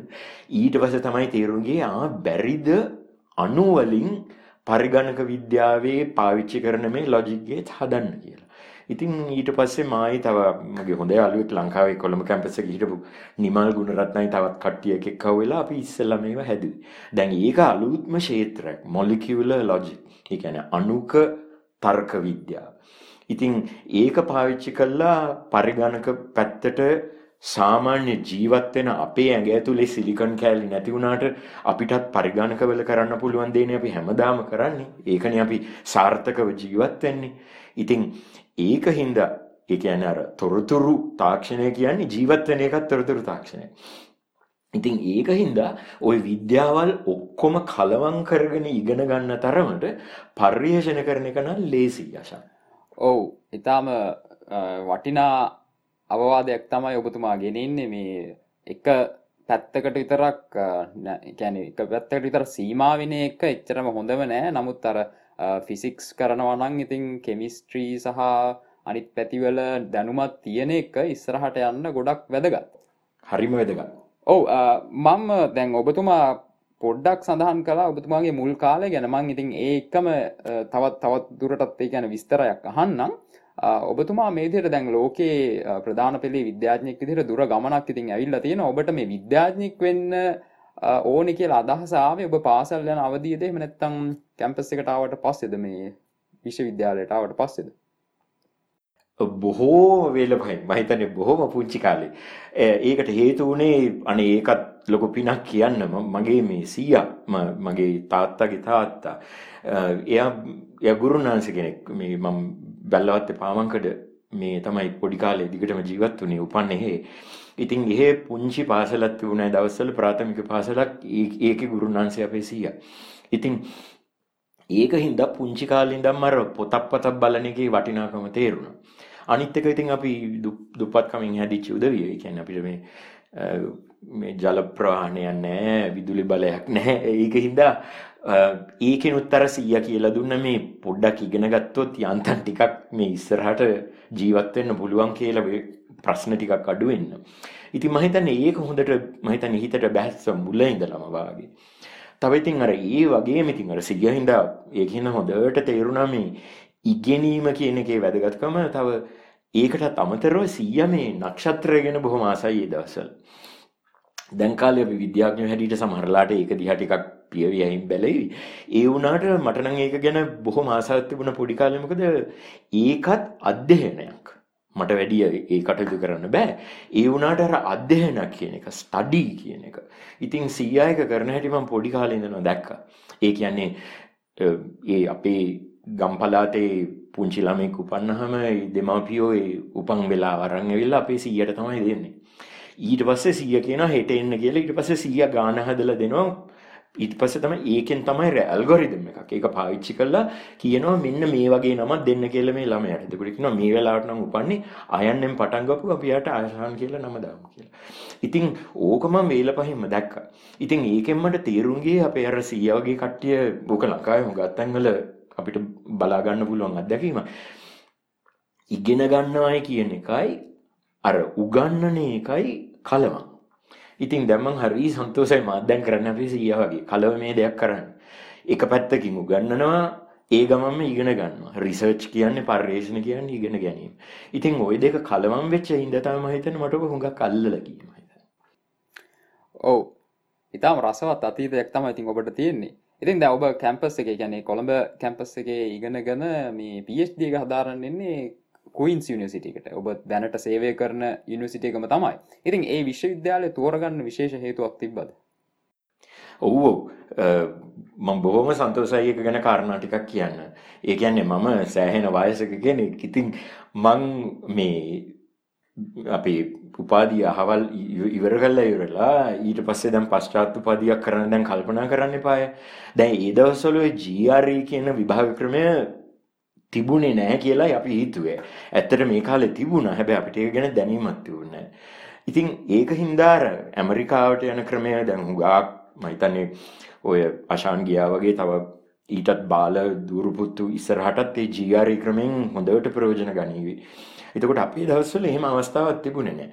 ඊට පස්සේ තමයි තේරුම් ගියේ ආ බැරිද අණු වලින් පරිගණක විද්‍යාවේ පාවිච්චි කරන මේ ලොජික් ගේට් හදන්න කියලා. ඉතින් ඊට පස්සේ මායි තව මගේ හොඳ යාළුවෙක් ලංකාවේ කොළඹ කැම්පස් එකේ හිටපු නිමල් ගුණරත්නයි තවත් කට්ටියක් එක්ක වෙලා අපි ඉස්සෙල්ලා මේවා හැදුවේ. දැන් ඒක අලුත්ම ක්ෂේත්‍රයක් මොලිකියුලර් ලොජික්. ඒ කියන්නේ අණුක තර්ක විද්‍යාව. ඉතින් ඒක පාවිච්චි කළා පරිගණක පැත්තට සාමාන්‍ය ජීවත් වෙන අපේ ඇඟ ඇතුලේ සිලිකන් කෑලි නැති වුණාට අපිටත් පරිගණකවල කරන්න පුළුවන් දේනේ අපි හැමදාම කරන්නේ. ඒකනේ අපි සාර්ථකව ජීවත් වෙන්නේ. ඉතින් ඒක හින්දා ඒ කියන්නේ අර තොරතුරු තාක්ෂණය කියන්නේ ජීවත් වෙන එකත් තොරතුරු තාක්ෂණය. ඉතින් ඒක හින්දා ওই විද්‍යාවල් ඔක්කොම කලවම් කරගෙන ඉගෙන ගන්න තරමට පර්යේෂණ කරන එක නම් ලේසි යශා. ඔව් ඉතාම වටිනා අවවාදයක් තමයි ඔබතුමා ගෙනෙන්නේ මේ එක පැත්තකට විතරක් කැන එක පැත්තකට විතර සීමාවෙන එක එච්චරම හොඳව නෑ නමුත් අර ෆිසික්ස් කරනවා නම් ඉතින් කෙමිස්ට්‍රී සහ අනිත් පැතිවල දැනුමත් තියෙන එක ඉස්සරහට යන්න ගොඩක් වැදගත්. හරිම වැදගත්. ඔව් මම දැන් ඔබතුමා පොඩ්ඩක් සඳහන් කලා ඔබතුමාගේ මුල් කාලය ගැන. මං ඉතින් ඒකම තවත් තවත් දුරටත් ඒ ගැන විස්තරයක් අහන්නම්. ඔබතුමා මේදියට දැන් ලෝකයේ ප්‍රධාන පෙළේ විද්‍යාඥයෙක් විදිහට දුර ගමනක් ඉතින් ඇවිල්ලා තියෙන ඔබට මේ විද්‍යාඥයෙක් වෙන්න ඕනි කියලා අදහස ආවේ ඔබ පාසල් යන අවධියේද? එහෙම නැත්නම් කැම්පස් එකට ආවට පස්සේද මේ විශ්වවිද්‍යාලයට ආවට පස්සේද බොහෝ වේලපයි මම හිතන්නේ බොහොම පුංචි කාලේ ඒකට හේතු වුණේ අනේ ඒකත් ලොකු පිනක් කියන්න මගේ මේ සීයා මගේ තාත්තගේ තාත්තා එයා එයා ගුරුනාංශ කෙනෙක් මේ මම බැල්ලවත්තේ පාමංකඩ මේ තමයි පොඩි කාලේ දිගටම ජීවත් වුණේ උපන්නේ එහෙ. ඉතින් එහෙ පුංචි පාසලක් තිබුණා දවස්වල ප්‍රාථමික පාසලක් ඒකේ ගුරුනාංශය අපේ සීයා. ඉතින් ඒක හින්දා පුංචි කාලේ ඉඳන්ම අර පොතක් පතක් බලන එකේ වටිනාකම තේරුණා. අනිත් එක ඉතින් අපි දුප්පත්කමින් හැදිච්ච උදවිය. ඒ කියන්නේ අපිට මේ මේ ජල ප්‍රවාහනයක් නැහැ, විදුලි බලයක් නැහැ. ඒක හින්දා ඒකෙනුත් අර 100 කියලා දුන්න මේ පොඩ්ඩක් ඉගෙන ගත්තොත් යන්තම් ටිකක් මේ ඉස්සරහට ජීවත් වෙන්න පුළුවන් කියලා ප්‍රශ්න ටිකක් අඩු වෙන්න. ඉතින් මම හිතන්නේ ඒක හොඳට මම හිතන්නේ හිතට බැස්ස මුල ඉඳලම වාගේ. තව ඉතින් අර ඒ වගේම ඉතින් අර 100 හින්දා ඒකින් හොඳට තේරුණා මේ ඉගෙනීම කියන එකේ වැදගත්කම තව ඒකටත් අමතරව 100 මේ නක්ෂත්‍රය ගැන බොහොම ආසයි ඒ දවස්වල. දැන් කාලේ අපි විද්‍යාඥයෝ හැටියට සමහරලාට ඒක දිහා ටිකක් පියවි ඇහිම් බැලෙවි. ඒ වුණාට මට නම් ඒක ගැන බොහොම ආසාවක් තිබුණ පොඩි කාලේ මොකද ඒකත් අධ්‍යයනයක්. මට වැඩි ඒ කටයුතු කරන්න බෑ. ඒ වුණාට අර අධ්‍යයනයක් කියන එක, ස්ටඩි කියන එක. ඉතින් සීයා එක කරන හැටි මම පොඩි කාලේ ඉඳන්ම දැක්කා. ඒ කියන්නේ ඒ අපේ ගම්පලාතේ පුංචි ළමෙක් උපන්නහම දෙමාපියෝ ඒ උපන් වෙලා අරන් ඇවිල්ලා අපේ සීයට තමයි දෙන්නේ. ඊට පස්සේ සීය කියනවා හෙට එන්න කියලා ඊට පස්සේ සීයා ගාන හදලා දෙනවා ඊට පස්සේ තමයි ඒකෙන් තමයි ඇල්ගොරිතම් එකක්. ඒක පාවිච්චි කරලා කියනවා මෙන්න මේ වගේ නමක් දෙන්න කියලා මේ ළමයාට. එතකොට කියනවා මේ වෙලාවට නම් උපන්නේ අයන්නෙන් පටන් ගපු අපි යාට ආශාන් කියලා නම දාමු කියලා. ඉතින් ඕක මම වේලපහින්ම දැක්කා. ඉතින් ඒකෙන් මට තේරුම් ගියේ අපේ අර සීයා වගේ කට්ටිය ඕක ලංකාවේ හුඟක් තැන්වල අපිට බලා ගන්න පුළුවන් අත්දැකීම. ඉගෙන ගන්නවයි කියන එකයි අර උගන්නන එකයි කලවම්. ඉතින් දැන් මං හරි සන්තෝෂයි මාත් දැන් කරන්න අපි සීයා වගේ කලව මේ දෙයක් කරන්න. එක පැත්තකින් උගන්නනවා ඒ ගමන්ම ඉගෙන ගන්නවා. රිසර්ච් කියන්නේ පර්යේෂණ කියන්නේ ඉගෙන ගැනීම. ඉතින් ওই දෙක කලවම් වෙච්ච හින්දා තමයි මම හිතන්නේ මට ඔක හුඟක් අල්ලලා ගියේ මම හිතන්නේ. ඔව්. ඊටම රසවත් අතීතයක් තමයි ඉතින් ඔබට තියෙන්නේ. ඉතින් දැන් ඔබ කැම්පස් එකේ කියන්නේ කොළඹ කැම්පස් එකේ ඉගෙනගෙන මේ PhD එක හදාරන්න ඉන්නේ කුයින්ස් යුනිසිටිකට ඔබ දැනට සේවය කරන යුනිසිටියකම තමයි. ඉතින් ඒ විශ්වවිද්‍යාලය තෝරගන්න විශේෂ හේතුවක් තිබ්බද? ඔව්ෝ මං බොහොම සන්තෝසයි එක ගැන කාරණා ටිකක් කියන්න. ඒ කියන්නේ මම සෑහෙන වයසක කෙනෙක්. ඉතින් මං මේ අපේ උපාදිය අහවල් ඉවර කල්ලා ඉවරලා ඊට පස්සේ දැන් පශ්චාත් උපාදියක් කරන්න දැන් කල්පනා කරන්න එපාය. දැන් ඒ දවස්වල GRE කියන විභාග ක්‍රමය තිබුණේ නැහැ කියලායි අපි හිතුවේ. ඇත්තට මේ කාලේ තිබුණා. හැබැයි අපිට ඒක ගැන දැනීමක් තිබුණේ ඉතින් ඒක හින්දා අර ඇමරිකාවට යන ක්‍රමය දැන් හුඟක් මහිතන්නේ ඔය අශාන් ගියා වගේ තව ඊටත් බාල දුරපුත්තු ඉස්සරහටත් ඒ ජීආරී ක්‍රමෙන් හොඳට ප්‍රයෝජන ගනීවි. එතකොට අපේ දවස්වල එහෙම අවස්ථාවක් තිබුණේ නැහැ.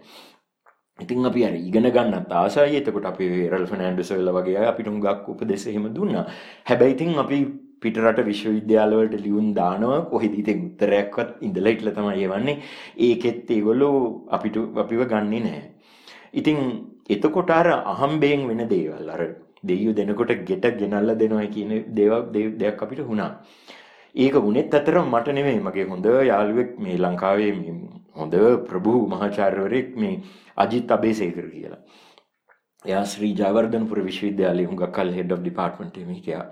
ඉතින් අපි අර ඉගෙන ගන්නත් ආසයි එතකොට අපි රල් ෆර්නෑන්ඩස් වෙලා වගේ අය අපිට හුඟක් උපදෙස් එහෙම දුන්නා. හැබැයි ඉතින් අපි පිටරට විශ්වවිද්‍යාලවලට ලියුම් දානවා කොහෙද ඉතින් උත්තරයක්වත් ඉඳලා ඉట్లా තමයි එවන්නේ. ඒකෙත් ඒගොල්ලෝ අපිට අපිව ගන්නෙ නැහැ. ඉතින් එතකොට අර අහම්බයෙන් වෙන දේවල් අර දෙයියෝ දෙනකොට ගෙට ගෙනල්ලා දෙනවා කියන දේවල් දෙයක් අපිට වුණා. ඒක වුණෙත් අතර මට නෙමෙයි මගේ හොඳ යාළුවෙක් මේ ලංකාවේ හොඳ ප්‍රභූ මහාචාර්යවරයෙක් මේ අජිත් අබේසේකර කියලා. එයා ශ්‍රී ජයවර්ධනපුර විශ්වවිද්‍යාලයේ හුඟක් කල් හෙඩ් ඔෆ් ඩිපාර්ට්මන්ට් එකේ හිටියා.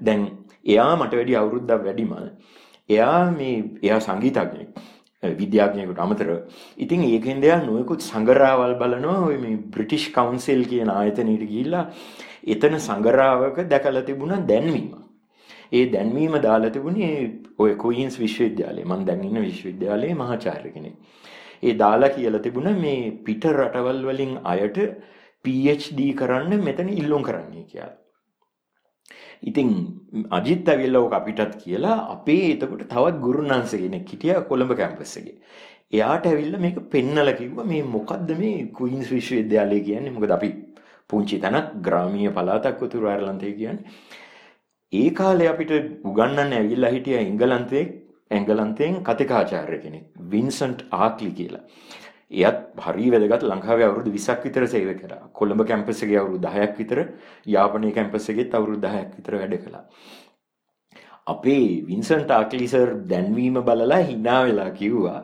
දැන් එයා මට වැඩි අවුරුද්දක් වැඩිමල්. එයා මේ එයා සංගීතඥයෙක්. විද්‍යාඥයෙකුට අමතරව. ඉතින් ඒකෙන්ද එයා නොයෙකුත් සංගරාවල් බලනවා ඔය මේ බ්‍රිටිෂ් කවුන්සිල් කියන ආයතනයට ගිහිල්ලා එතන සංගරාවක දැකලා තිබුණා දැන්වීම. ඒ දැන්වීම දාලා තිබුණේ ඔය කුයින්ස් විශ්වවිද්‍යාලයේ මම දැන් ඉන්න විශ්වවිද්‍යාලයේ මහාචාර්ය කෙනෙක්. ඒ දාලා කියලා තිබුණා මේ පිට රටවල් වලින් අයට PhD කරන්න මෙතන ඉල්ලුම් කරන්නයි කියලා. ඉතින් අජිත් ඇවිල්ලා ඕක අපිටත් කියලා අපේ එතකොට තවත් ගුරුනාන්ස කෙනෙක් හිටියා කොළඹ කැම්පස් එකේ. එයාට ඇවිල්ලා මේක පෙන්නලා කිව්වා මේ මොකද්ද මේ කුයින්ස් විශ්වවිද්‍යාලය කියන්නේ මොකද අපි පුංචි තැනක් ග්‍රාමීය පළාතක් උතුරු අයර්ලන්තේ කියන්නේ. ඒ කාලේ අපිට උගන්වන්න ඇවිල්ලා හිටියා එංගලන්තයේ එංගලන්තයෙන් කතිකාචාර්ය කෙනෙක් වින්සන්ට් ආක්ලි කියලා. එයත් හරි වැදගත් ලංකාවේ අවුරුදු 20ක් විතර සේවය කරා. කොළඹ කැම්පස් එකේ අවුරුදු 10ක් විතර, යාපනයේ කැම්පස් එකේත් අවුරුදු 10ක් විතර වැඩ කළා. අපේ වින්සන්ට් ආක්ලි සර් දැන්වීම බලලා hina වෙලා කිව්වා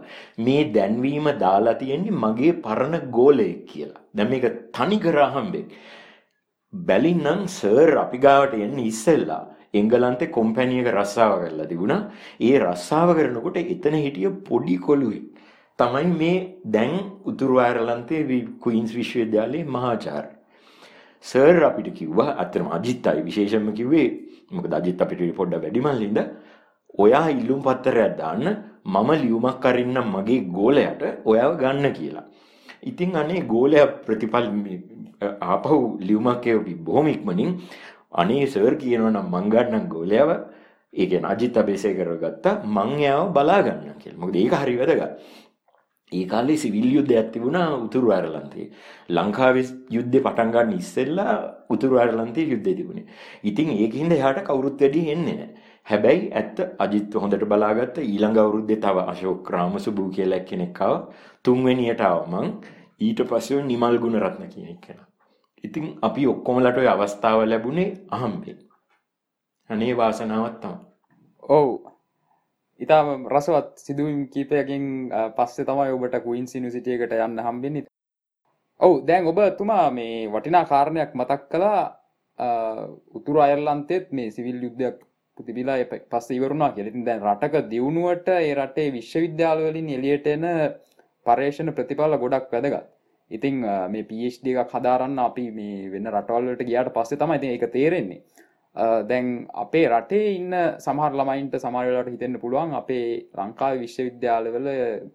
මේ දැන්වීම දාලා තියෙන්නේ මගේ පරණ ගෝලයෙක් කියලා. දැන් මේක තනි කර අහම්බෙක්. බැලින්නම් සර් අපි ගාවට එන්න ඉස්සෙල්ලා එංගලන්තේ කොම්පැනි එක රස්සාව කරලා තිබුණා. ඒ රස්සාව කරනකොට එතන හිටිය පොඩි කොළුවෙක් තමයි මේ දැන් උතුරු අයර්ලන්තයේ කුයින්ස් විශ්වවිද්‍යාලයේ මහාචාර්ය. සර් අපිට කිව්වා අතරම අජිත්තයි විශේෂයෙන්ම කිව්වේ මොකද අජිත් අපිට පොඩ්ඩක් වැඩිමල්ලින්ද ඔයා ඉල්ලුම් පත්තරයක් දාන්න මම ලියුමක් අරින්නම් මගේ ගෝලයට ඔයාව ගන්න කියලා. ඉතින් අනේ ගෝලයා ප්‍රතිඵල ආපහු ලියුමක් එවපි බොහොම ඉක්මනින් අනේ සර් කියනවා නම් මං ගන්නම් ගෝලයාව ඒ කියන්නේ අජිත් අබේසේකරව ගත්තා මං එයාව බලා ගන්න කියලා. මොකද ඒක හරි වැදගත්. ඒ කාලේ සිවිල් යුද්ධයක් තිබුණා උතුරු අයර්ලන්තයේ. ලංකාවේ යුද්ධේ පටන් ගන්න ඉස්සෙල්ලා උතුරු අයර්ලන්තයේ යුද්ධය තිබුණේ. ඉතින් ඒකින්ද එහාට කවුරුත් වැඩි එන්නේ නැහැ. හැබැයි ඇත්ත අජිත් හොඳට බලාගත්ත ඊළඟ අවුරුද්දේ තව අශෝක් රාමසුබු කියලා කෙනෙක් ආවා. තුන්වෙනියට ආවා මං. ඊට පස්සේ නිමල් ගුණරත්න කියන කෙනා. ඉතින් අපි ඔක්කොමලට ඔය අවස්ථාව ලැබුණේ අහම්බෙන්. අනේ වාසනාවක් තමයි. ඔව්. ඉතාම රසවත් සිදුවීම් කීපයකින් පස්සේ තමයි ඔබට කුයින්ස් යුනිවර්සිටි එකට යන්න හම්බෙන්නේ. ඔව් දැන් ඔබ තුමා මේ වටිනා කාරණයක් මතක් කළා උතුරු අයර්ලන්තෙත් මේ සිවිල් යුද්ධයක් තිබිලා පස්සේ ඉවරුණා කියලා. ඉතින් දැන් රටක දියුණුවට ඒ රටේ විශ්වවිද්‍යාල වලින් එළියට එන පර්යේෂණ ප්‍රතිඵල ගොඩක් වැදගත්. ඉතිං මේ PhD එකක් හදාරන්න අපි මේ වෙන්න රටවල්ලට ගියාට පස්සේ තමයි ඉතින් ඒක තේරෙන්නේ දැන් අපේ රටේ ඉන්න සමහර ළමයින්ට සමහරලාට හිතෙන්න පුළුවන් අපේ ලංකාවේ විශ්වවිද්‍යාලවල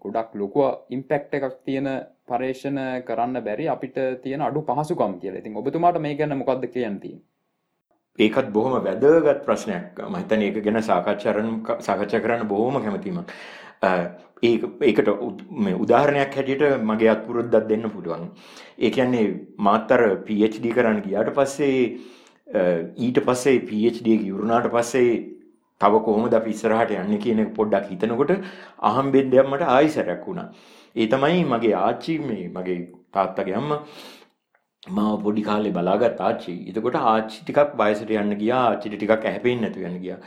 ගොඩක් ලොකුව ඉම්පැක්ට් එකක් තියෙන පර්යේෂණ කරන්න බැරි අපිට තියෙන අඩු පහසුකම් කියලා. ඉතින් ඔබතුමාට මේ ගැන මොකක්ද කියන්න තියෙන්නේ? ඒකත් බොහොම වැදගත් ප්‍රශ්නයක්. මම හිතන්නේ ඒක ගැන සාකච්ඡා කරන්න බොහොම කැමතියි ඒකට උදාහරණයක් හැටියට මගේ අත්පුරුද්දක් දෙන්න පුළුවන්. ඒ කියන්නේ මාත් අර PhD කරන්න ගියාට පස්සේ ඊට පස්සේ PhD එක ඉවරුණාට පස්සේ තව කොහොමද අපි ඉස්සරහට යන්නේ කියන එක පොඩ්ඩක් හිතනකොට අහම්බෙන් දෙයක් මට ආයිසරයක් වුණා. ඒ තමයි මගේ ආච්චි මේ මගේ තාත්තගේ අම්මා මාව පොඩි කාලේ බලාගත් ආච්චි. එතකොට ආච්චි ටිකක් වයසට යන්න ගියා. ආච්චිට ටිකක් ඇහැපෙන්නේ නැතුව යන්න ගියා.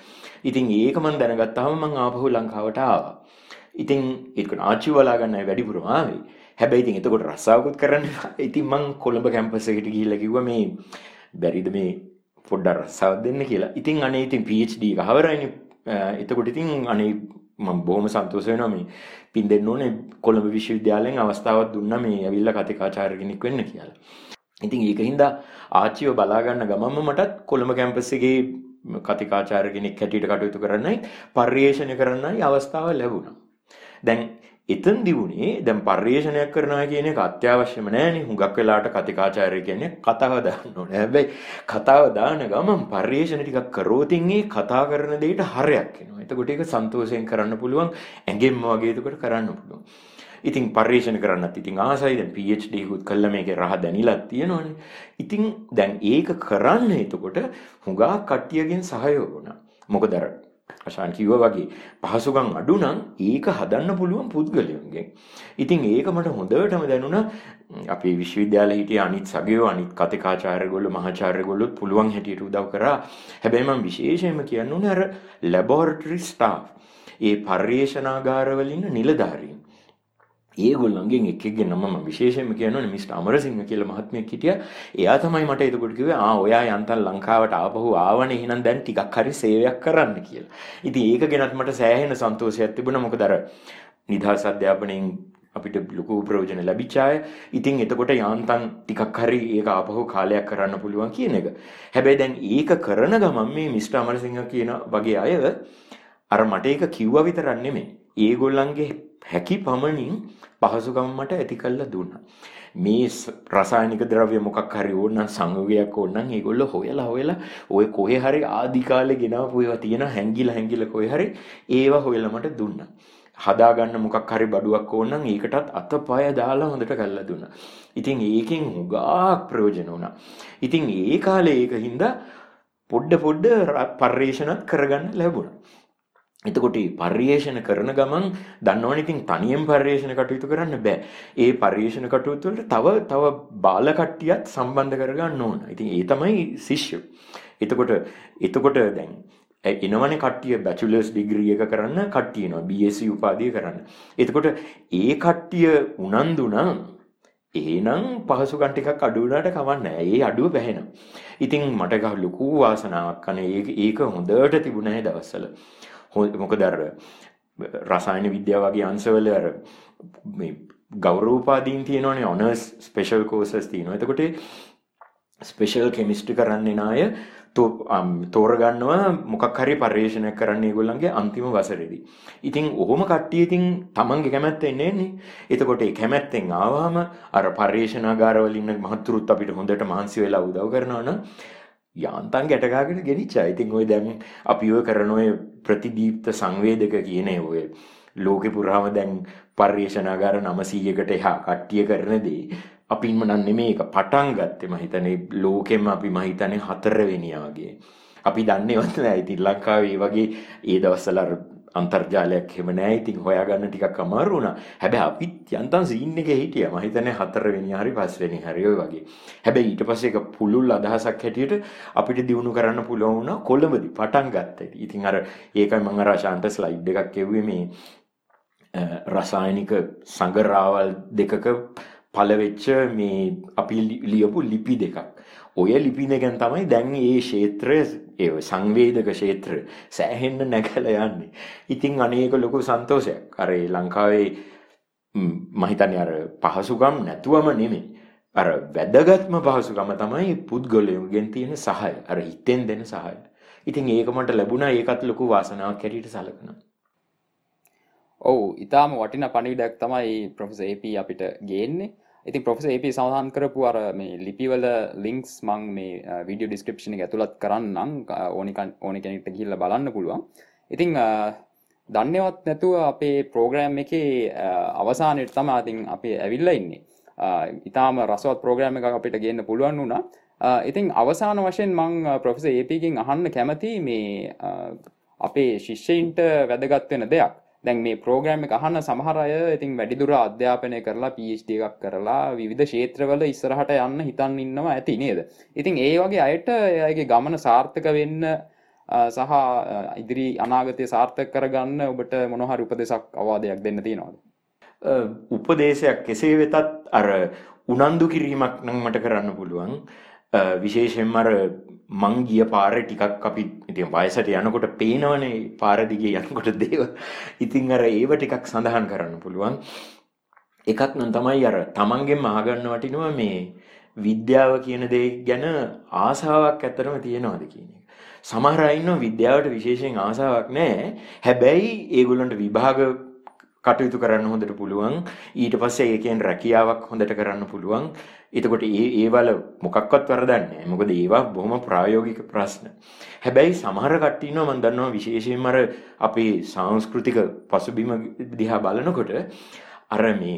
ඉතින් ඒක මම දැනගත්තාම මම ආපහු ලංකාවට ආවා. ඉතින් ඒක ආච්චි බලා ගන්න වැඩිපුරම ආවේ. හැබැයි ඉතින් එතකොට රස්සාවකුත් කරන්න ඉතින් මං කොළඹ කැම්පස් එකට ගිහිල්ලා කිව්වා මේ බැරිද මේ පොඩ්ඩක් රස්සාවක් දෙන්න කියලා. ඉතින් අනේ ඉතින් PhD එක හවරයිනේ. එතකොට ඉතින් අනේ මම බොහොම සන්තෝෂ වෙනවා මේ පින් දෙන්න ඕනේ කොළඹ විශ්වවිද්‍යාලයෙන් අවස්ථාවක් දුන්නා මේ ඇවිල්ලා කතිකාචාර්ය කෙනෙක් වෙන්න කියලා. ඉතින් ඒක හින්දා ආච්චිව බලා ගන්න ගමන්ම මටත් කොළඹ කැම්පස් එකේ කතිකාචාර්ය කෙනෙක් හැටියට කටයුතු කරන්නයි පර්යේෂණ කරන්නයි අවස්ථාව ලැබුණා. දැන් එතන් දියුණේ දැන් පර්යේෂණයක් කරනවා කියන එක අත්‍යවශ්‍යම නෑනේ. හුඟක් වෙලාවට කතිකාචාර්ය කියන්නේ කතාව දාන්න ඕනේ. හැබැයි කතාව දාන ගමන් පර්යේෂණ ටිකක් කරෝතින් ඒ කතා කරන දෙයට හරයක් එනවා. එතකොට ඒක සන්තෝෂයෙන් කරන්න පුළුවන්. ඇඟෙන්ම වගේ එතකොට කරන්න පුළුවන්. ඉතින් පර්යේෂණ කරන්නත් ඉතින් ආසයි දැන් PhD එකකුත් කළා මේකේ රහ දැනිලක් තියෙනවනේ. ඉතින් දැන් ඒක කරන්න එතකොට හුඟා කට්ටියගෙන් සහයෝග වුණා. මොකද අර අශාන් කිව්වා වගේ පහසුකම් අඩු නම් ඒක හදන්න පුළුවන් පුද්ගලයන්ගෙන්. ඉතින් ඒක මට හොඳටම දැනුණා අපේ විශ්වවිද්‍යාලේ හිටිය අනිත් සගයෝ අනිත් කතිකාචාර්යගොල්ලෝ මහාචාර්යගොල්ලොත් පුළුවන් හැටියට උදව් කරා. හැබැයි මම විශේෂයෙන්ම කියන්න ඕනේ අර ලැබොරටරි ස්ටාෆ්. ඒ පර්යේෂණාගාරවල ඉන්න නිලධාරීන්. ඒගොල්ලන්ගෙන් එකෙක්ගේ නම මම විශේෂයෙන්ම කියනවනේ මිස්ටර් අමරසිංහ කියලා මහත්මයෙක් හිටියා. එයා තමයි මට එතකොට කිව්වේ ආ ඔයා යන්තම් ලංකාවට ආපහු ආවනේ එහෙනම් දැන් ටිකක් හරි සේවයක් කරන්න කියලා. ඉතින් ඒක ගැනත් මට සෑහෙන සන්තෝෂයක් තිබුණා. මොකද අර නිදහස් අධ්‍යාපනයෙන් අපිට ලොකු ප්‍රයෝජන ලැබිච්ච අය. ඉතින් එතකොට යාන්තම් ටිකක් හරි ඒක ආපහු කාලයක් කරන්න පුළුවන් කියන එක. හැබැයි දැන් ඒක කරන ගමන් මේ මිස්ටර් අමරසිංහ කියන වගේ අය අර මට ඒක කිව්වා විතරක් නෙමෙයි. ඒගොල්ලන්ගේ හැකි පමණින් පහසුකම් මට ඇති කල්ලා දුන්නා. මේ රසායනික ද්‍රව්‍ය මොකක් හරි ඕනනම් සංයෝගයක් ඕනනම් ඒගොල්ලෝ හොයලා හොයලා ඔය කොහේ හරි ආදි කාලේ ගෙනාවු ඒවා තියෙන හැංගිලා හැංගිලා කොහේ හරි ඒවා හොයලා මට දුන්නා. හදාගන්න මොකක් හරි බඩුවක් ඕනනම් ඒකටත් අතපය දාලා හොඳට කරලා දුන්නා. ඉතින් ඒකෙන් හුඟක් ප්‍රයෝජන වුණා. ඉතින් ඒ කාලේ ඒක හින්දා පොඩ පොඩ පර්යේෂණත් කරගන්න ලැබුණා. එතකොට මේ පර්යේෂණ කරන ගමන් දන්නවනේ ඉතින් තනියෙන් පර්යේෂණ කටයුතු කරන්න බෑ. ඒ පර්යේෂණ කටයුතු වලට තව තව බාල කට්ටියත් සම්බන්ධ කරගන්න ඕන. ඉතින් ඒ තමයි ශිෂ්‍ය. එතකොට එතකොට දැන් එනවනේ කට්ටිය බැචලර්ස් ඩිග්‍රී එක කරන්න කට්ටිය එනවා BSc උපාධිය කරන්න. එතකොට ඒ කට්ටිය උනන්දු නම් එහෙනම් පහසුකම් ටිකක් අඩු වුණාට කවන්නේ ඒ අඩුව පැහැෙනවා. ඉතින් මට ගහ ලොකු වාසනාවක් අනේ ඒක ඒක හොඳට තිබුණා ඒ දවස්වල. මොකද අර රසායන විද්‍යාව වගේ අංශවල අර මේ ගෞරවෝපාදීන් තියෙනවනේ ඔනර්ස් ස්පෙෂල් කෝසස් තියෙනවා. එතකොට ස්පෙෂල් කෙමිස්ට්‍රි කරන්න එන අය තෝරගන්නවා මොකක් හරි පර්යේෂණයක් කරන්න ඒගොල්ලන්ගේ අන්තිම වසරේදී. ඉතින් ඔහොම කට්ටිය ඉතින් තමන්ගේ කැමැත්ත එන්නේ නේ. එතකොට ඒ කැමැත්තෙන් ආවම අර පර්යේෂණාගාරවල ඉන්න මහතුරුත් අපිට හොඳට මහන්සි වෙලා උදව් කරනවා නම් යාන්තම් ගැටගාගෙන ගෙනිච්චා. ඉතින් ওই දැන් අපි ඔය කරන ඔය ප්‍රතිදීප්ත සංවේදක කියන ඔය ලෝකෙ පුරාම දැන් පර්යේෂණාගාර 900කට එහා කට්ටිය කරන දේ අපින්ම නම් නෙමෙයි ඒක පටන් ගත්තේ මම හිතන්නේ ලෝකෙම අපි මම හිතන්නේ හතරවෙනි වගේ. අපි දන්නේවත් නැහැ. ඉතින් ලංකාවේ වගේ ඒ දවස්වල අන්තර්ජාලයක් එහෙම නැහැ. ඉතින් හොයාගන්න ටිකක් අමාරු වුණා. හැබැයි අපිත් යන්තම් සීන් එකේ හිටියා. මම හිතන්නේ හතරවෙනි හරි පස්වෙනි හරි ඔය වගේ. හැබැයි ඊට පස්සේ ඒක පුළුල් අදහසක් හැටියට අපිට දිනු කරන්න පුළුවන් වුණා කොළඹදී පටන් ගත්තා. ඉතින් අර ඒකයි මම අර ශාන්ත ස්ලයිඩ් එකක් කෙව්වේ මේ රසායනික සංගරාවල් දෙකක පළවෙච්ච මේ අපි ලියපු ලිපි දෙකක්. ඔය ලිපි දෙකෙන් තමයි දැන් මේ ක්ෂේත්‍රය ඒ සංවේදක ක්ෂේත්‍ර සෑහෙන්න නැගලා යන්නේ. ඉතින් අනේක ලොකු සන්තෝෂයක්. අර ලංකාවේ මම හිතන්නේ අර පහසුකම් නැතුවම නෙමෙයි. අර වැදගත්ම පහසුකම තමයි පුද්ගලයන්ගෙන් තියෙන සහාය. අර හිතෙන් දෙන සහාය. ඉතින් ඒක මට ලැබුණා ඒකත් ලොකු වාසනාවක් හැටියට සලකනවා. ඔව් ඊටාම වටිනා පණිවිඩයක් තමයි ප්‍රොෆෙසර් AP අපිට ගේන්නේ. ඉතින් ප්‍රොෆෙසර් AP සඳහන් කරපු අර මේ ලිපිවල ලින්ක්ස් මං මේ වීඩියෝ ඩිස්ක්‍රිප්ෂන් එක ඇතුළත් කරන්නම් ඕනි ඕනි කෙනෙක්ට ගිහිල්ලා බලන්න පුළුවන්. ඉතින් දන්නේවත් නැතුව අපේ ප්‍රෝග්‍රෑම් එකේ අවසානයේ තමයි ඉතින් අපි ඇවිල්ලා ඉන්නේ. ඊටාම රසවත් ප්‍රෝග්‍රෑම් එකක් අපිට ගේන්න පුළුවන් වුණා. ඉතින් අවසාන වශයෙන් මං ප්‍රොෆෙසර් AP කින් අහන්න කැමති මේ අපේ ශිෂ්‍යයින්ට වැදගත් වෙන දෙයක්. දැන් මේ ප්‍රෝග්‍රෑම් එක අහන සමහර අය ඉතින් වැඩිදුර අධ්‍යාපනය කරලා PhD එකක් කරලා විවිධ ක්ෂේත්‍රවල ඉස්සරහට යන්න හිතන් ඉන්නවා ඇති නේද? ඉතින් ඒ වගේ අයට එයාගේ ගමන සාර්ථක වෙන්න සහ ඉදිරි අනාගතය සාර්ථක කරගන්න ඔබට මොන හරි උපදෙසක් අවවාදයක් දෙන්න තියෙනවද? උපදේශයක් කෙසේ වෙතත් අර උනන්දු කිරීමක් නම් මට කරන්න පුළුවන්. විශේෂයෙන්ම අර මං ගිය පාර ටිකක් අපි ඉතින් වයසට යනකොට පේනවනේ පාර දිගේ යනකොට දේව. ඉතින් අර ඒව ටිකක් සඳහන් කරන්න පුළුවන්. එකක් නම් තමයි අර තමන්ගෙන් අහගන්න වටිනවා මේ විද්‍යාව කියන දේ ගැන ආසාවක් ඇත්තටම තියෙනවද කියන එක. සමහර අය ඉන්නවා විද්‍යාවට විශේෂයෙන් ආසාවක් නැහැ. හැබැයි ඒගොල්ලන්ට විභාග කටයුතු කරන්න හොඳට පුළුවන් ඊට පස්සේ ඒකෙන් රැකියාවක් හොඳට කරන්න පුළුවන් එතකොට ඒ ඒවල මොකක්වත් වරදන්නේ මොකද ඒවා බොහොම ප්‍රායෝගික ප්‍රශ්න. හැබැයි සමහර කට්ටිනවා මම දන්නවා විශේෂයෙන්ම අර අපේ සංස්කෘතික පසුබිම දිහා බලනකොට අර මේ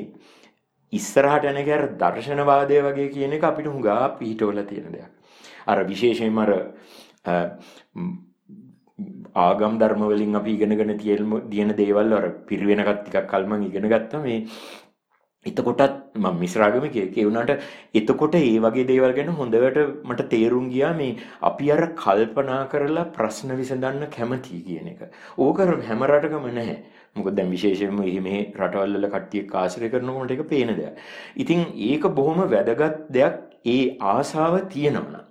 ඉස්සරහට යන එක අර දර්ශනවාදය වගේ කියන එක අපිට හුඟා පිහිටවල තියෙන දෙයක්. අර විශේෂයෙන්ම අර ආගම් ධර්ම වලින් අපි ඉගෙනගෙන තියෙන දින දේවල් අර පිරිවෙනකත් ටිකක් කල් මම ඉගෙන ගත්තා. මේ එතකොටත් මම මිශ්‍රාගම කියුණාට එතකොට ඒ වගේ දේවල් ගැන හොඳට මට තේරුම් ගියා මේ අපි අර කල්පනා කරලා ප්‍රශ්න විසඳන්න කැමති කියන එක. ඕක හැම රටකම නැහැ. මොකද දැන් විශේෂයෙන්ම මේ රටවල් වල කට්ටිය ආශ්‍රය කරනකොට ඒක පේන දෙයක්. ඉතින් ඒක බොහොම වැදගත් දෙයක් ඒ ආසාව තියෙනවා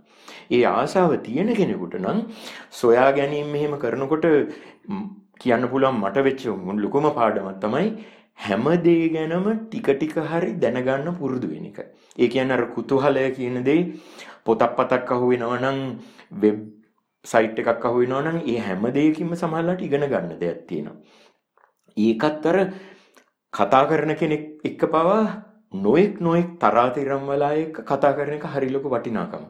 ඒ ආසාව තියෙන කෙනෙකුට නම් සොයා ගැනීම මෙහෙම කරනකොට කියන්න පුළුවන් මට වෙච්ච ලොකුම පාඩමක් තමයි හැම දේ ගැනම ටික ටික හරි දැනගන්න පුරුදු වෙන එක. ඒ කියන්නේ අර කුතුහලය කියන දේ පොතක් පතක් අහු වෙනවා නම් වෙබ් සයිට් එකක් අහු වෙනවා නම් ඒ හැම දෙයකින්ම සමහරවිට ඉගෙන ගන්න දෙයක් තියෙනවා. ඒකත් අර කතා කරන කෙනෙක් එක්ක පවා නොයෙක් නොයෙක් තරාතිරම් වලා එක්ක කතා කරන එක හරි ලොකු වටිනාකම.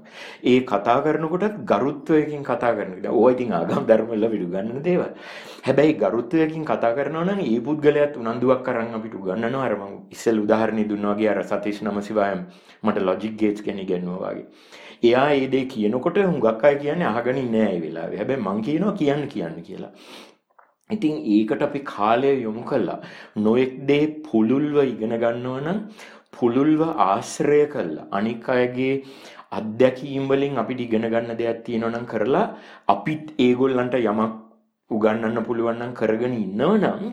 ඒ කතා කරනකොටත් ගරුත්වයකින් කතා කරන එක. ඕවා ඉතින් ආගම් ධර්ම වල විඩු ගන්නන දේවල්. හැබැයි ගරුත්වයකින් කතා කරනවා නම් ඒ පුද්ගලයාත් උනන්දුවක් අරන් අපිට උගන්වනවා. අර මම ඉස්සෙල් උදාහරණයක් දුන්නා වගේ අර සතීෂ් නමසිවායම් මට ලොජික් ගේට්ස් කෙනෙක් ඉගෙනුවා වගේ. එයා ඒ දේ කියනකොට හුඟක් අය කියන්නේ අහගෙන ඉන්නේ නැහැ ඒ වෙලාවේ. හැබැයි මං කියනවා කියන්න කියන්න කියලා. ඉතින් ඒකට අපි කාලය යොමු කළා. නොයෙක් දේ පුළුල්ව ඉගෙන ගන්නවා නම් පුළුල්ව ආශ්‍රය කළා. අනික් අයගේ අත්දැකීම් වලින් අපිට ඉගෙන ගන්න දෙයක් තියෙනවා නම් කරලා අපිත් ඒගොල්ලන්ට යමක් උගන්වන්න පුළුවන් නම් කරගෙන ඉන්නව නම්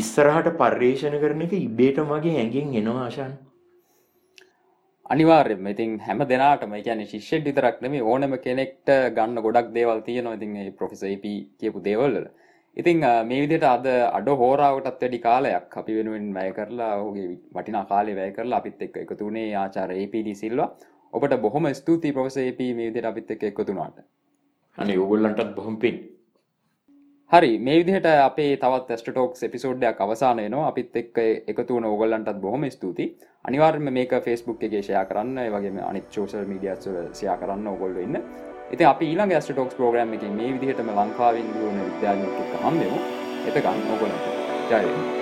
ඉස්සරහට පර්යේෂණ කරන එක ඉබේටම වගේ ඇඟෙන් එනවා ආශාන්. අනිවාර්යෙන්ම. ඉතින් හැම දෙනාටම ඒ කියන්නේ ශිෂ්‍යෙක් විතරක් නෙමෙයි ඕනම කෙනෙක්ට ගන්න ගොඩක් දේවල් තියෙනවා. ඉතින් මේ ප්‍රොෆෙසර් ඒපී කියපු දේවල් වල. ඉතිං මේ විදිට අද අඩ හෝරාවටත් වැඩි කාලයක් අපි වෙනුවෙන් වැය කරලා ඔහුගේ වටිනා කාලේ වැය කරලා අපිත් එක්ක එකතුනේ ආචාර APD සිල්වා ඔබට බොහොම ස්තුති ප්‍රවස AP මේ විදිහට අපිත් එක්ක එකතුනාට අනේ ඕගොල්ලන්ටත් බොහොම පින් හරි මේ විදිහට අපේ තවත් ස්ටටෝක්ස් එපිසෝඩ්ඩයක් අවසාන වෙනවා. අපිත් එක්ක එකතු වන ඕගොල්ලන්ටත් බොහොම ස්තුති අනිවාර්ම මේක ෆෙස්බුක් එකේ ෂයා කරන්න. වගේ අනිත් චෝෂල් මීඩියස් සයා කරන්න ඔගොල්ල ඉන්න ඉති අපි ඊළඟ ඇස්ට ටොක්ස් ප්‍රෝග්‍රම් එක මේ විදිහටම ලංකාවෙන් දුවන විද්‍යාඥක හම්බෙමු. එතකන් නොගොලට ජයවෙන්න